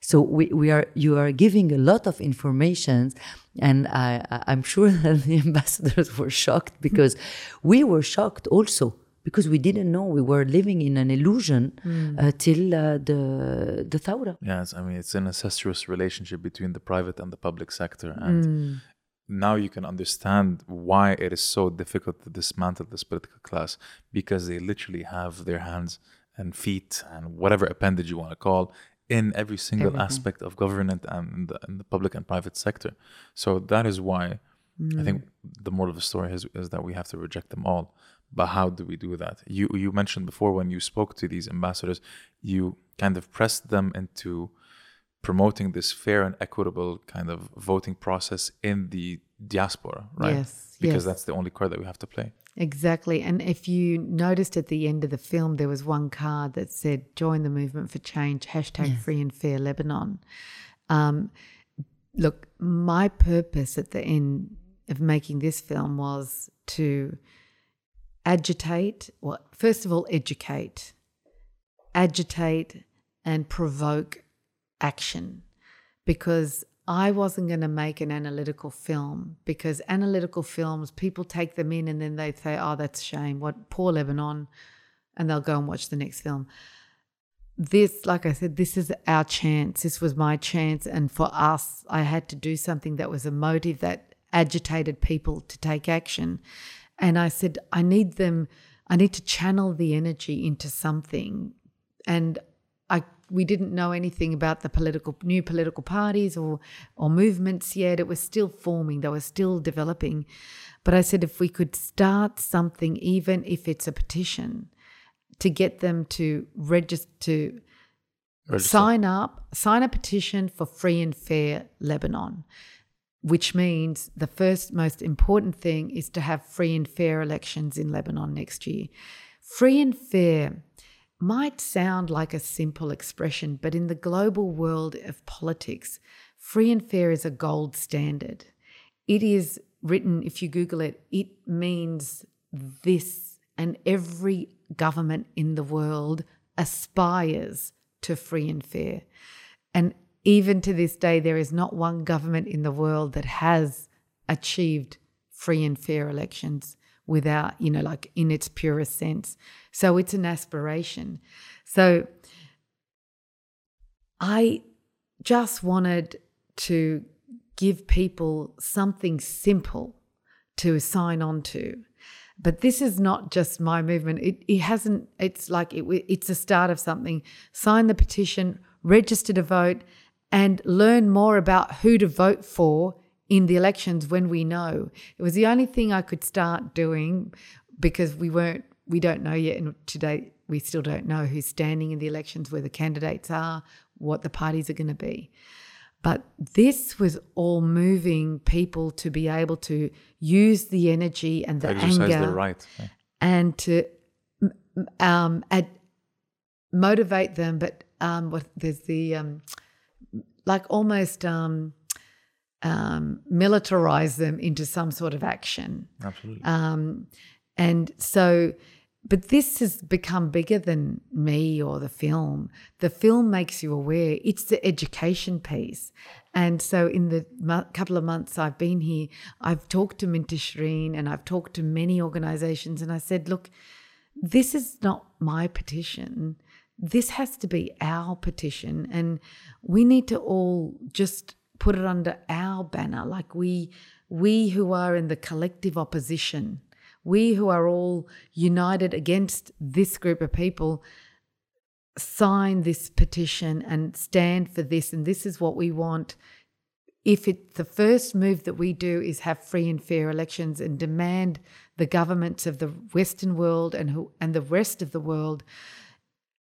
So we, we are you are giving a lot of information, and I, I- I'm sure that the ambassadors were shocked because we were shocked also because we didn't know we were living in an illusion uh, till uh, the the Thawra. Yes, I mean it's an incestuous relationship between the private and the public sector, and now you can understand why it is so difficult to dismantle this political class because they literally have their hands and feet and whatever appendage you want to call in every single Everything. aspect of government and in the, public and private sector. So that is why I think mm. the moral of the story is, is that we have to reject them all. But how do we do that? You you mentioned before when you spoke to these ambassadors, you kind of pressed them into promoting this fair and equitable kind of voting process in the diaspora, right? Yes, Because yes. that's the only card that we have to play. Exactly. And if you noticed at the end of the film, there was one card that said, join the movement for change, hashtag free and fair Lebanon. Um, look, my purpose at the end of making this film was to agitate, well, first of all, educate, agitate and provoke action because I wasn't going to make an analytical film because analytical films, people take them in and then they say, oh, that's a shame. What poor Lebanon. And they'll go and watch the next film. This, like I said, this is our chance. This was my chance. And for us, I had to do something that was a motive that agitated people to take action. And I said, I need them, I need to channel the energy into something. And we didn't know anything about the political new political parties or or movements yet. It was still forming. They were still developing. But I said if we could start something, even if it's a petition, to get them to register to Register. sign up, sign a petition for free and fair Lebanon, which means the first most important thing is to have free and fair elections in Lebanon next year. Free and fair might sound like a simple expression, but in the global world of politics, free and fair is a gold standard. It is written, if you Google it, it means this, and every government in the world aspires to free and fair. And even to this day, there is not one government in the world that has achieved free and fair elections without, you know, like in its purest sense. So it's an aspiration. So I just wanted to give people something simple to sign on to. But this is not just my movement. It, it hasn't, it's like it, it's a start of something. Sign the petition, register to vote, and learn more about who to vote for in the elections when we know. It was the only thing I could start doing because we weren't, we don't know yet. And today, we still don't know who's standing in the elections, where the candidates are, what the parties are going to be. But this was all moving people to be able to use the energy and the Exercise anger right. yeah. and to um, ad- motivate them. But um, what there's the um, like almost um, um, militarize them into some sort of action. Absolutely. Um, and so, but this has become bigger than me or the film. The film makes you aware. It's the education piece. And so, in the mo- couple of months I've been here, I've talked to Minteshreen and I've talked to many organizations, and I said, look, this is not my petition. This has to be our petition. And we need to all just put it under our banner. Like we, we who are in the collective opposition, we who are all united against this group of people, sign this petition and stand for this. And this is what we want. If it the first move that we do is have free and fair elections and demand the governments of the Western world and who and the rest of the world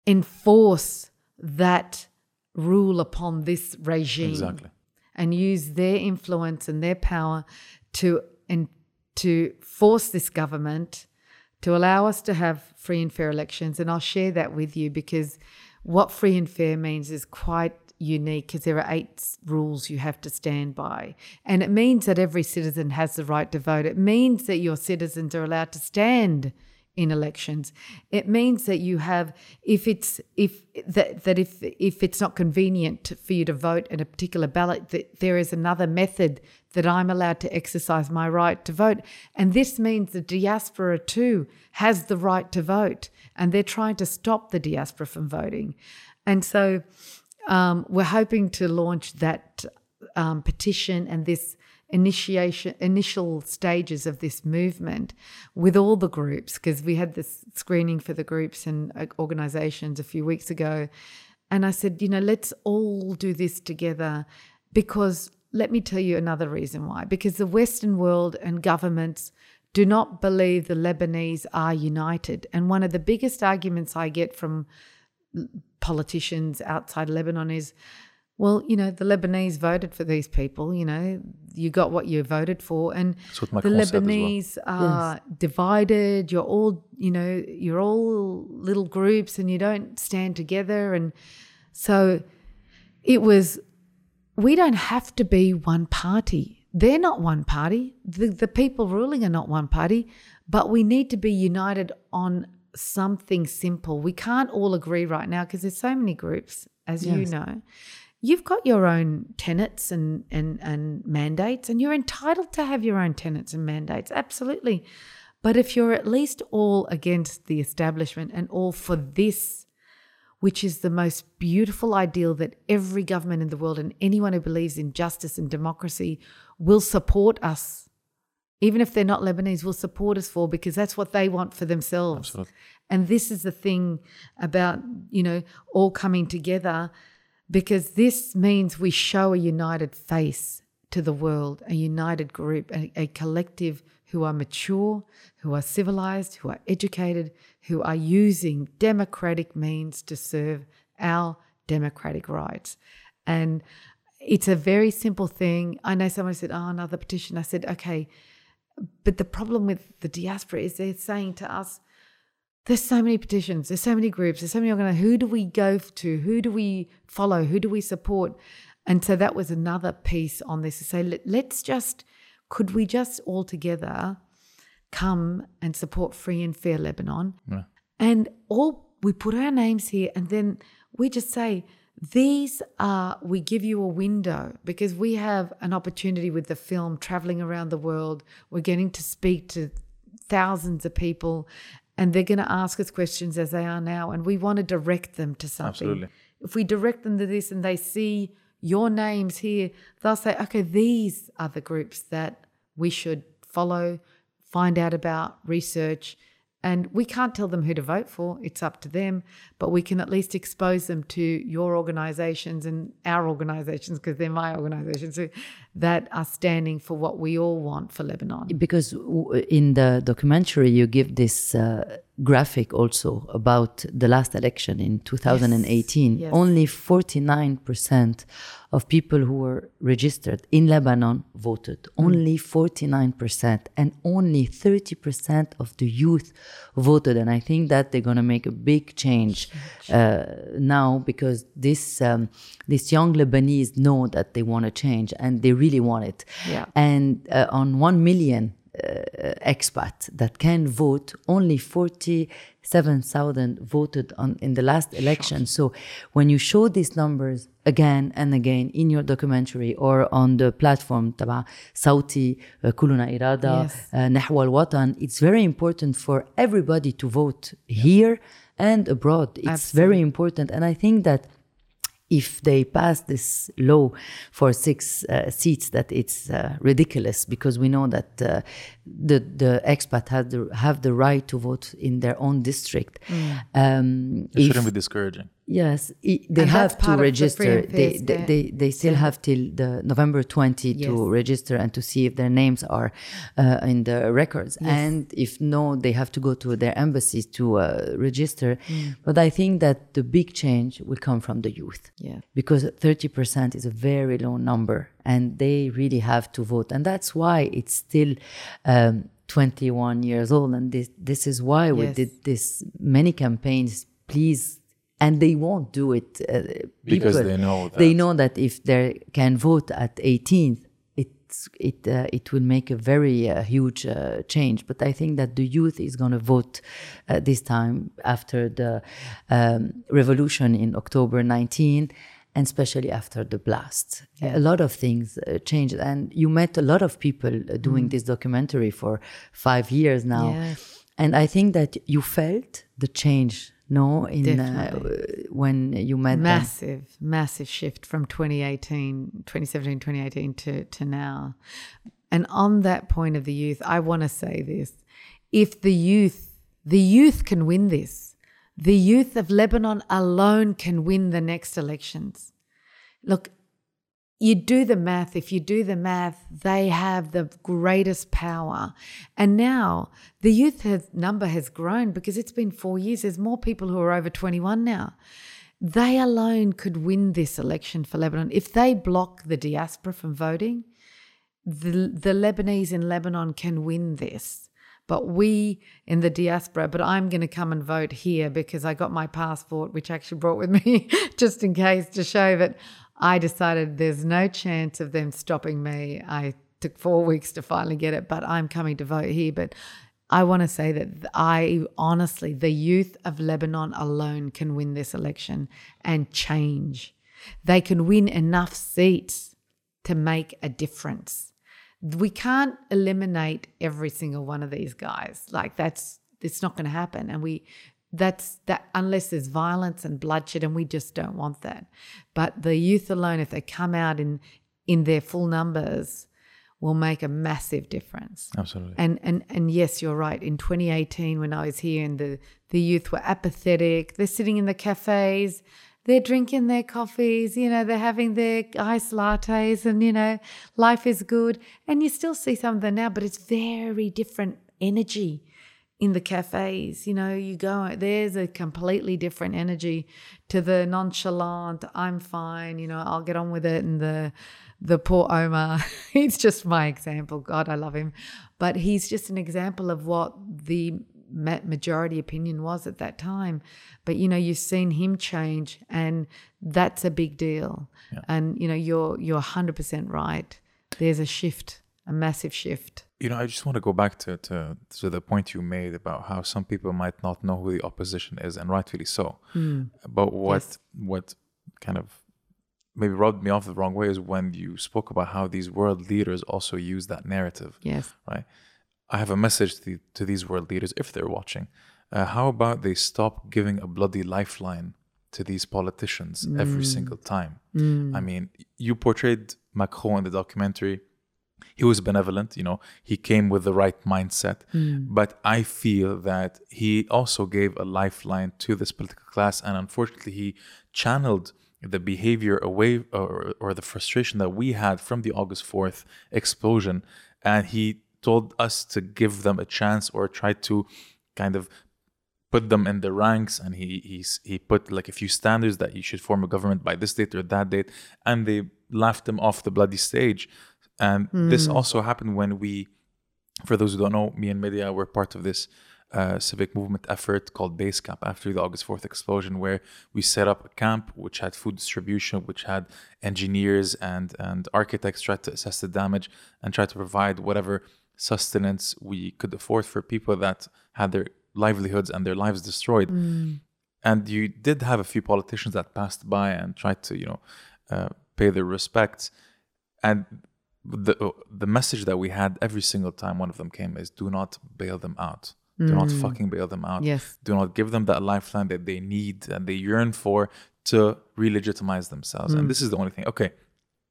enforce that rule upon this regime Exactly. And use their influence and their power to and to force this government to allow us to have free and fair elections. And I'll share that with you because what free and fair means is quite unique because there are eight rules you have to stand by. And it means that every citizen has the right to vote. It means that your citizens are allowed to stand in elections. It means that you have, if it's if that that if if it's not convenient for you to vote in a particular ballot, that there is another method that I'm allowed to exercise my right to vote. And this means the diaspora too has the right to vote, and they're trying to stop the diaspora from voting. And so um, we're hoping to launch that um, petition and this initiation initial stages of this movement with all the groups because we had this screening for the groups and uh, organizations a few weeks ago. And i said you know let's all do this together because let me tell you another reason why. Because the western world and governments do not believe the lebanese are united. And one of the biggest arguments i get from politicians outside Lebanon is, well, you know, the Lebanese voted for these people. You know, you got what you voted for, and the Macron said as well. Lebanese are divided. You're all, you know, you're all little groups, and you don't stand together. And so, it was. We don't have to be one party. They're not one party. The the people ruling are not one party, but we need to be united on something simple. We can't all agree right now because there's so many groups, as you know. You've got your own tenets and, and, and mandates, and you're entitled to have your own tenets and mandates, absolutely. But if you're at least all against the establishment and all for this, which is the most beautiful ideal that every government in the world and anyone who believes in justice and democracy will support us even if they're not Lebanese, will support us for because that's what they want for themselves. Absolutely. And this is the thing about, you know, all coming together because this means we show a united face to the world, a united group, a, a collective who are mature, who are civilized, who are educated, who are using democratic means to serve our democratic rights. And it's a very simple thing. I know someone said, Oh, another petition. I said, Okay, but the problem with the diaspora is they're saying to us, there's so many petitions, there's so many groups, there's so many organizations. Who do we go to? Who do we follow? Who do we support? And so that was another piece on this to say, let, let's just, could we just all together come and support free and fair Lebanon? Yeah. And all we put our names here and then we just say, these are, we give you a window because we have an opportunity with the film traveling around the world. We're getting to speak to thousands of people and they're going to ask us questions as they are now. And we want to direct them to something. Absolutely. If we direct them to this and they see your names here, they'll say, okay, these are the groups that we should follow, find out about, research. And we can't tell them who to vote for, it's up to them, but we can at least expose them to your organizations and our organizations, because they're my organizations, that are standing for what we all want for Lebanon. because in the documentary you give this uh, graphic also about the last election in 2018 yes. only 49% of people who were registered in lebanon voted only 49% and only 30% of the youth voted and i think that they're going to make a big change uh, now because this um, these young lebanese know that they want to change and they really want it Yeah. and uh, on 1 million uh, expat that can vote only 47,000 voted on in the last election so when you show these numbers again and again in your documentary or on the platform تبع صوتي uh, كلنا إرادة Yes. uh, نحو الوطن it's very important for everybody to vote here and abroad it's very important and I think that if they pass this law for six uh, seats, that it's uh, ridiculous because we know that uh, the the expat have the have the right to vote in their own district. Um, It if- shouldn't be discouraging. Yes, they And have to of the register. They, they, they, they still have till the November 20 Yes. to register and to see if their names are uh, in the records. And if no, they have to go to their embassies to uh, register. Mm. But I think that the big change will come from the youth Yeah. because 30% is a very low number and they really have to vote. And that's why it's still um, 21 years old. And this, this is why we did this many campaigns. Please. And they won't do it uh, Because people- they know that. they that- know that if they can vote at 18th, it's it uh, it will make a very uh, huge uh, change. But I think that the youth is going to vote uh, this time after the um, revolution in October 19, and especially after the blast. A lot of things uh, changed, and you met a lot of people uh, doing this documentary for five years now, Yes. and I think that you felt the change. No, in uh, when you met them. massive massive shift from 2018 2017 2018 to to now. And on that point of the youth i want to say this. If the youth the youth can win this. The youth of lebanon alone can win the next elections. Look you do the math. If you do the math, they have the greatest power. And now the youth has, number has grown because it's been four years. There's more people who are over 21 now. They alone could win this election for Lebanon. If they block the diaspora from voting, the, the Lebanese in Lebanon can win this. But we in the diaspora, but I'm going to come and vote here because I got my passport, which I actually brought with me just in case to show that I decided there's no chance of them stopping me. I took four weeks to finally get it, but I'm coming to vote here. But I want to say that I honestly, the youth of Lebanon alone can win this election and change. They can win enough seats to make a difference. We can't eliminate every single one of these guys. Like that's it's not going to happen and we that's that unless there's violence and bloodshed and we just don't want that. But the youth alone if they come out in in their full numbers will make a massive difference. Absolutely. And and and yes, you're right. In 2018, when I was here, and the the youth were apathetic. They're sitting in the cafes, they're drinking their coffees. You know, they're having their iced lattes, and you know, life is good. And you still see some of them now, but it's very different energy in the cafes. You know, you go there's a completely different energy to the nonchalant. I'm fine. You know, I'll get on with it, and the the poor Omar. he's just my example. God, I love him. But he's just an example of what the majority opinion was at that time. But you know, you've seen him change, and that's a big deal. And you know, you're you're 100% right. There's a shift, a massive shift. You know, I just want to go back to, to to the point you made about how some people might not know who the opposition is, and rightfully so. Hmm. But what what kind of maybe rubbed me off the wrong way is when you spoke about how these world leaders also use that narrative. Yes. Right. I have a message to, to these world leaders if they're watching. Uh, how about they stop giving a bloody lifeline to these politicians every hmm. single time? Hmm. I mean, you portrayed Macron in the documentary he was benevolent you know he came with the right mindset. Hmm. But i feel that he also gave a lifeline to this political class and unfortunately he channeled the behavior away or, or the frustration that we had from the august 4th explosion and he told us to give them a chance or try to kind of put them in the ranks and he he's, he put like a few standards that you should form a government by this date or that date and they laughed him off the bloody stage and this also happened when we for those who don't know me and Medea were part of this uh, civic movement effort called base camp after the august 4th explosion where we set up a camp which had food distribution which had engineers and and architects try to assess the damage and try to provide whatever sustenance we could afford for people that had their livelihoods and their lives destroyed. And you did have a few politicians that passed by and tried to you know uh, pay their respects. And the uh, the message that we had every single time one of them came is do not bail them out. Do not mm. fucking bail them out. Yes. do not give them that lifeline that they need and they yearn for to re-legitimize themselves. And mm. this is the only thing. Okay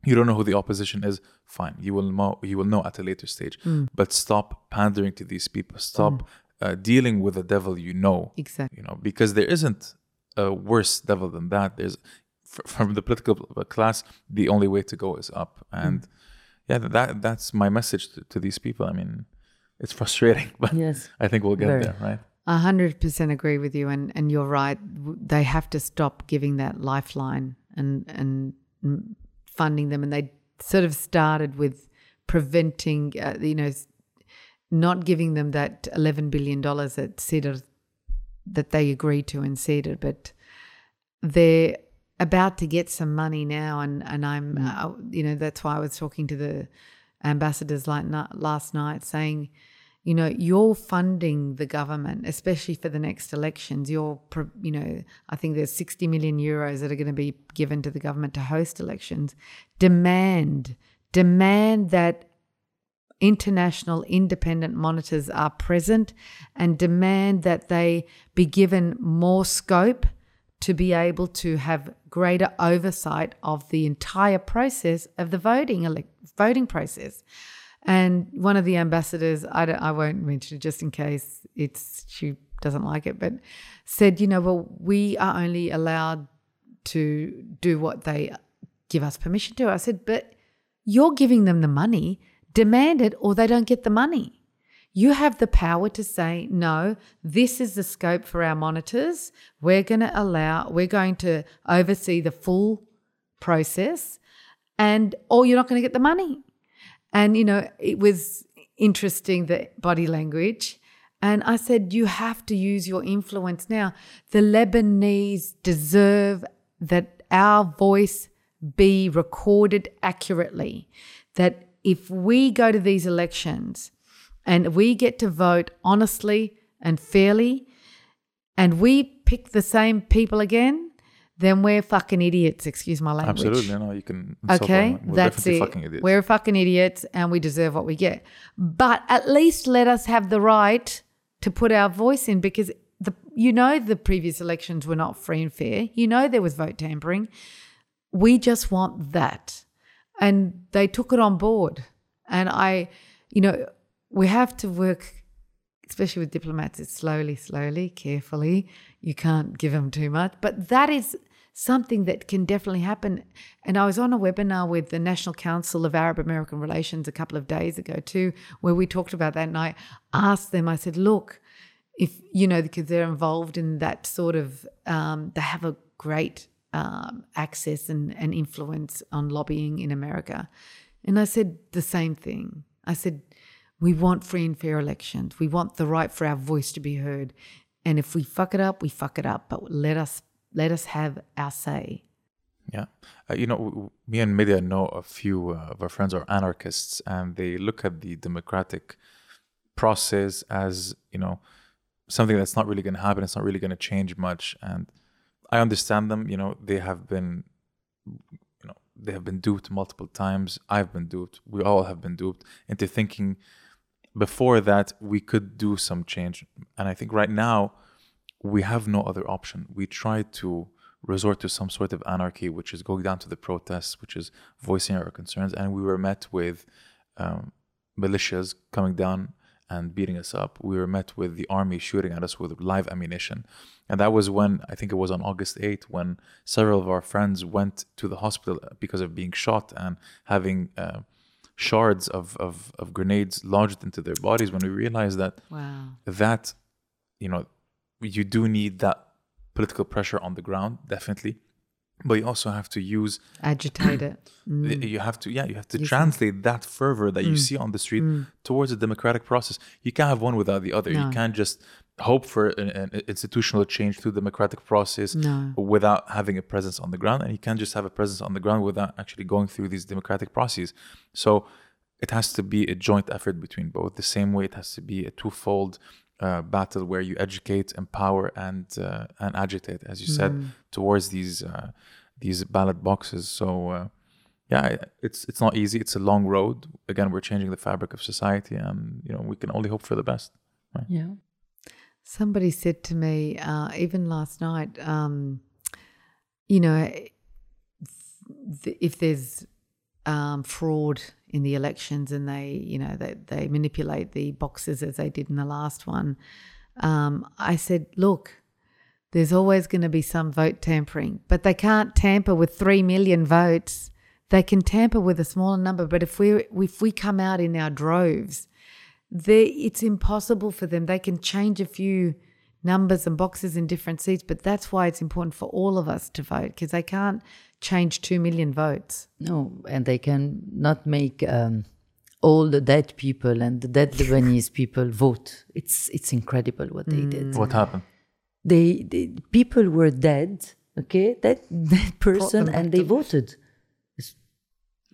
you don't know who the opposition is? Fine. You will know you will know at a later stage. Mm. But stop pandering to these people. Stop uh, dealing with the devil you know. Exactly. you know because there isn't a worse devil than that. There's f- from the political uh, class, the only way to go is up, and yeah, that that's my message to, to these people. I mean, it's frustrating, but Yes. I think we'll get Very. there, right? A hundred percent agree with you, and and you're right. They have to stop giving that lifeline and and funding them, and they sort of started with preventing, uh, you know, not giving them that eleven billion dollars that CEDRE that they agreed to in CEDRE, but they're about to get some money now, and and I'm, uh, you know, that's why I was talking to the ambassadors like last night, saying, you know, you're funding the government, especially for the next elections. You're, you know, I think there's 60 million euros that are going to be given to the government to host elections. Demand, demand that international independent monitors are present and demand that they be given more scope to be able to have greater oversight of the entire process of the voting voting process. And one of the ambassadors, I, don't, I won't mention it just in case it's she doesn't like it, but said, you know, well, we are only allowed to do what they give us permission to. I said, but you're giving them the money, demand it, or they don't get the money. You have the power to say, no, this is the scope for our monitors. We're going to allow, we're going to oversee the full process, and or you're not going to get the money. And, you know, it was interesting the body language. And I said, you have to use your influence now. The Lebanese deserve that our voice be recorded accurately. That if we go to these elections and we get to vote honestly and fairly, and we pick the same people again, then we're fucking idiots. Excuse my language. Absolutely, no, you can. Okay. We're that's it. Fucking idiots. We're fucking idiots and we deserve what we get. But at least let us have the right to put our voice in because the you know the previous elections were not free and fair. You know there was vote tampering. We just want that. And they took it on board. And I, you know, we have to work especially with diplomats, it's slowly, slowly, carefully. You can't give them too much. But that is something that can definitely happen. And I was on a webinar with the National Council of Arab American Relations a couple of days ago too, where we talked about that. And I asked them, I said, look, if, you know, because they're involved in that sort of, um, they have a great um, access and, and influence on lobbying in America. And I said the same thing. I said, we want free and fair elections. We want the right for our voice to be heard. And if we fuck it up, we fuck it up. But let us let us have our say. Yeah. Uh, you know, me and Medea know a few uh, of our friends are anarchists, and they look at the democratic process as, you know, something that's not really going to happen. It's not really going to change much. And I understand them. You know, they have been, you know, they have been duped multiple times. I've been duped. We all have been duped into thinking before that we could do some change. And I think right now we have no other option. We try to resort to some sort of anarchy, which is going down to the protests, which is voicing our concerns. And we were met with um, militias coming down and beating us up. We were met with the army shooting at us with live ammunition. And that was when, I think it was on August 8th, when several of our friends went to the hospital because of being shot and having uh, shards of, of, of grenades lodged into their bodies. When we realized that Wow. that you know you do need that political pressure on the ground definitely but you also have to use Agitate it. Mm. you have to yeah you have to sir. translate that fervor that you mm. see on the street mm. towards a democratic process you can't have one without the other No. you can't just hope for an, an institutional change through democratic process No. without having a presence on the ground and you can't just have a presence on the ground without actually going through these democratic processes so it has to be a joint effort between both the same way it has to be a twofold uh, battle where you educate empower and uh, and agitate as you said towards these uh, these ballot boxes. So uh, yeah it's it's not easy. It's a long road. Again we're changing the fabric of society and you know we can only hope for the best Yeah. Somebody said to me, uh, even last night, um, you know, if there's um, fraud in the elections and they, you know, they, they manipulate the boxes as they did in the last one, um, I said, look, there's always going to be some vote tampering, but they can't tamper with 3 million votes. They can tamper with a smaller number, but if we if we come out in our droves, they, it's impossible for them. They can change a few numbers and boxes in different seats, but that's why it's important for all of us to vote because they can't change 2 million votes. No, and they can not make um, all the dead people and the dead Lebanese people vote. It's it's incredible what they did. What happened? They, they people were dead, okay, that that person, and they to- voted.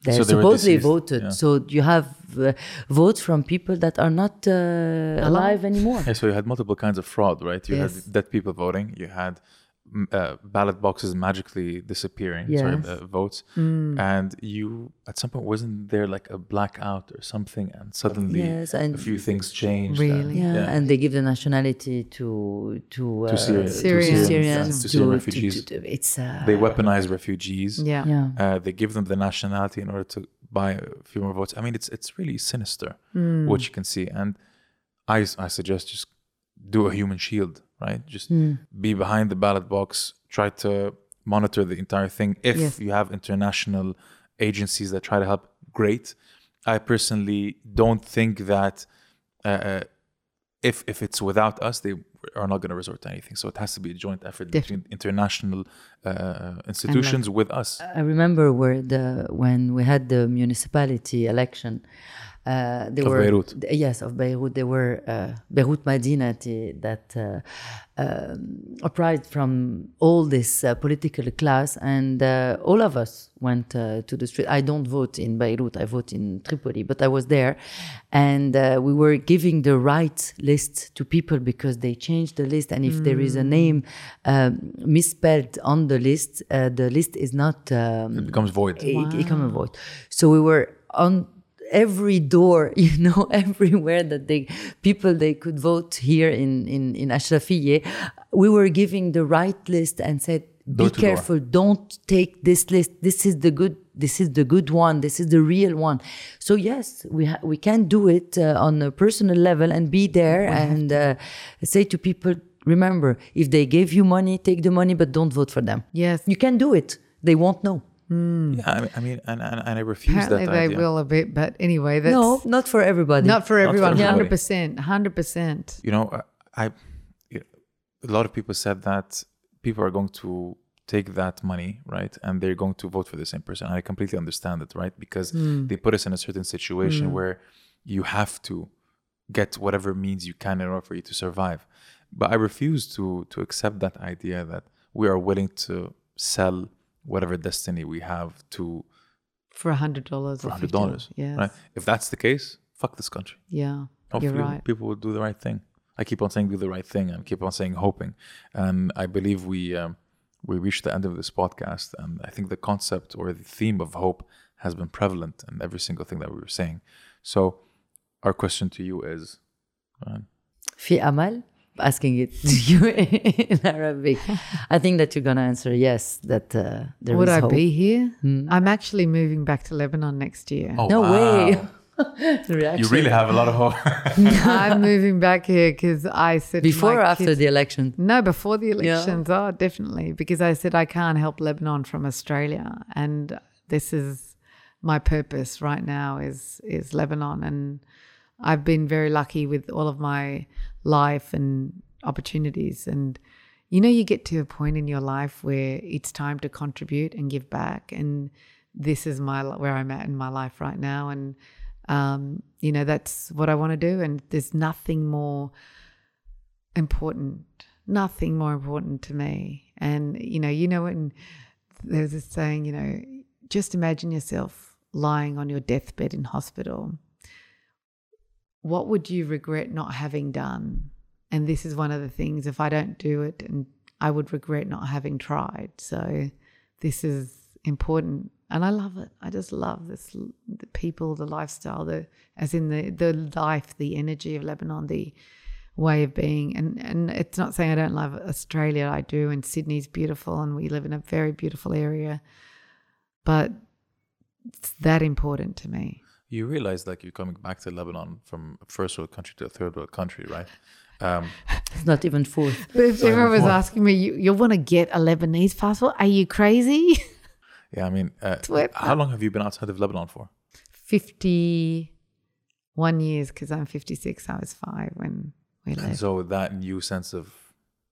They So supposedly deceased, voted. yeah. So you have uh, votes from people that are not uh, alive anymore. Yeah, so you had multiple kinds of fraud, right? You Yes. had dead people voting. You had uh, ballot boxes magically disappearing, sorry, Yes. uh, votes, and you at some point wasn't there like a blackout or something, and suddenly Yes, and- a few things changed. Really? and- Yeah, and they give the nationality to to, uh, Syria- to Syrians. Syrians, to Syrian refugees. to- it's uh, They weaponize refugees. Yeah. yeah. Uh, they give them the nationality in order to buy a few more votes. I mean, it's it's really sinister what you can see, and I I suggest just do a human shield, right? Just be behind the ballot box. Try to monitor the entire thing. If Yes. you have international agencies that try to help, great. I personally don't think that uh, uh, if if it's without us, they are not going to resort to anything. So it has to be a joint effort between international uh, institutions with us. I remember where the when we had the municipality election, uh, they Of were Beirut. th- yes of Beirut. They were uh, Beirut Madinati that uh, um, uprised from all this uh, political class, and uh, all of us went uh, to the street. I don't vote in Beirut. I vote in Tripoli, but I was there, and uh, we were giving the right list to people because they changed the list, and if there is a name um, misspelled on the list, uh, the list is not. Um, It becomes void. it, it come and vote. So we were on every door, you know, everywhere that they people they could vote here in in in Ashrafieh. We were giving the right list and said, "Be to door. careful, don't take this list. This is the good. This is the good one. This is the real one." So yes, we ha- we can do it uh, on a personal level and be there and uh, say to people. Remember, if they gave you money, take the money, but don't vote for them. Yes. You can do it. They won't know. Hmm. Yeah, I mean, I mean and, and, and I refuse Apparently that they idea. will a bit, but anyway, that's No, not for everybody. not for everyone. everybody. Hundred percent, hundred percent. you know, I, I a lot of people said that people are going to take that money, right, and they're going to vote for the same person. And I completely understand it, right, because hmm. they put us in a certain situation hmm. where you have to get whatever means you can in order for you to survive. But I refuse to to accept that idea that we are willing to sell whatever destiny we have to For a hundred dollars. for hundred dollars. Yes. Right? If that's the case, fuck this country. Yeah. Hopefully, You're right. people will do the right thing. I keep on saying do the right thing and keep on saying hoping. And I believe we um, we reached the end of this podcast, and I think the concept or the theme of hope has been prevalent in every single thing that we were saying. So, our question to you is, uh, في أمل asking it to you in Arabic. I think that you're gonna answer yes. That uh, there Would is I hope. be here? I'm actually moving back to Lebanon next year. oh, No wow. way. The You really have a lot of hope. I'm moving back here because I said before or after kids- the election? No, before the elections. Oh, definitely. Because I said I can't help Lebanon from Australia, and this is my purpose right now is is Lebanon, and I've been very lucky with all of my life and opportunities, and you know, you get to a point in your life where it's time to contribute and give back, and this is my where I'm at in my life right now, and um, you know, that's what I want to do, and there's nothing more important nothing more important to me. And you know you know when there's this saying you know just imagine yourself lying on your deathbed in hospital what would you regret not having done? And this is one of the things if i don't do it and i would regret not having tried. So this is important. And i love it. I just love this the people the lifestyle the as in the the life the energy of lebanon the way of being. And and it's not saying I don't love Australia. I do and Sydney's beautiful and we live in a very beautiful area. But it's that important to me you realize like you're coming back to Lebanon from a first world country to a third world country, right? Um, It's not even fourth. But if Sorry, everyone was before. asking me, you, you want to get a Lebanese passport? Are you crazy? yeah, I mean, uh, how long have you been outside of Lebanon for? 51 years because I'm 56. I was five when we And left. so that new sense of,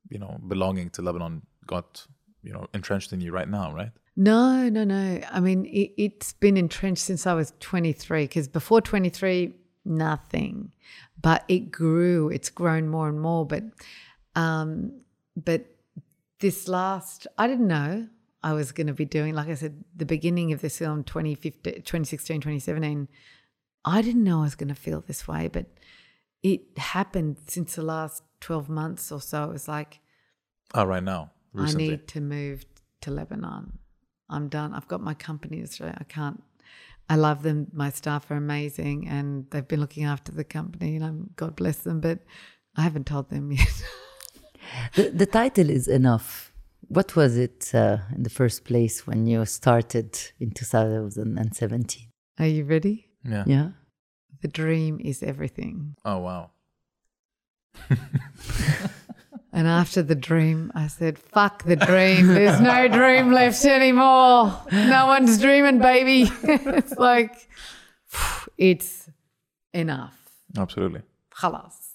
you know, belonging to Lebanon got, you know, entrenched in you right now, right? No, no, no. I mean, it, it's been entrenched since I was 23 because before 23, nothing. But it grew. It's grown more and more. But, um, but this last, I didn't know I was going to be doing, like I said, the beginning of this film, 2015, 2016, 2017, I didn't know I was going to feel this way. But it happened since the last 12 months or so. It was like, Oh, right now, recently. I need to move to Lebanon. I'm done. I've got my company in Australia. I can't. I love them. My staff are amazing, and they've been looking after the company, and I'm God bless them. But I haven't told them yet. The, the title is enough. What was it uh, in the first place when you started in 2017? are you ready? yeah. Yeah. The dream is everything. Oh, wow. And after the dream, I said, fuck the dream. There's no dream left anymore. No one's dreaming, baby. it's like, it's enough. Absolutely. Halas.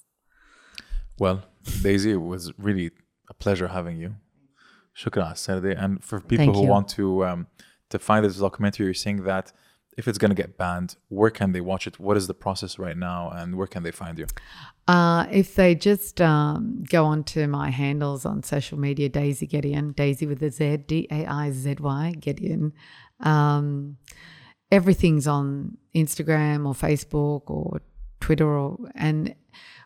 Well, Daizy, it was really a pleasure having you. Shukran, Saturday. And for people Thank who you. want to um, to find this documentary, you're saying that if it's going to get banned, where can they watch it? What is the process right now, and where can they find you? Uh, if they just um, go onto my handles on social media, Daizy Gedeon, Daisy with a Z, D A I Z Y, Gedeon. Um, everything's on Instagram or Facebook or Twitter, or and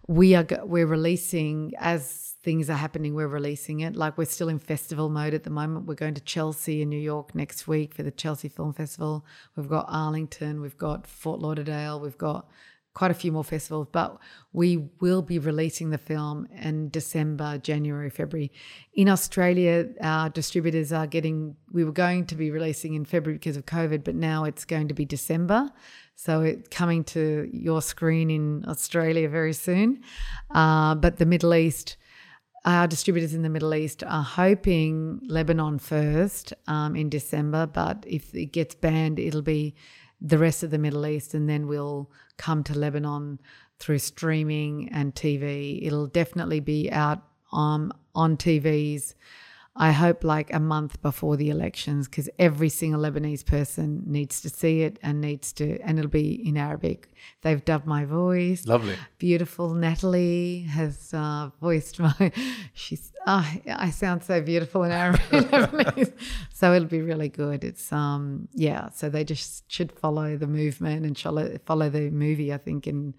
we are we're releasing as things are happening. We're releasing it like we're still in festival mode at the moment. We're going to Chelsea in New York next week for the Chelsea Film Festival. We've got Arlington, we've got Fort Lauderdale, we've got quite a few more festivals, but we will be releasing the film in December, January, February. In Australia, our distributors are getting, we were going to be releasing in February because of COVID, but now it's going to be December. So it's coming to your screen in Australia very soon. Uh, but the Middle East, our distributors in the Middle East are hoping Lebanon first um, in December, but if it gets banned, it'll be the rest of the Middle East, and then we'll come to Lebanon through streaming and TV. It'll definitely be out um, on TVs. I hope like a month before the elections because every single Lebanese person needs to see it and needs to, and it'll be in Arabic. They've dubbed my voice Lovely. beautiful Natalie has uh, voiced my. She's. Oh, I sound so beautiful in Arabic, so it'll be really good. It's um yeah. So they just should follow the movement and follow follow the movie. I think and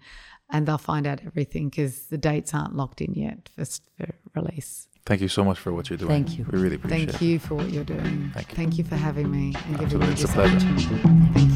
and they'll find out everything because the dates aren't locked in yet for, for release. Thank you so much for what you're doing. Thank you. We really appreciate Thank it. you for what you're doing. Thank you. Thank you for having me and giving Absolutely. me It's this a pleasure. opportunity. Thank.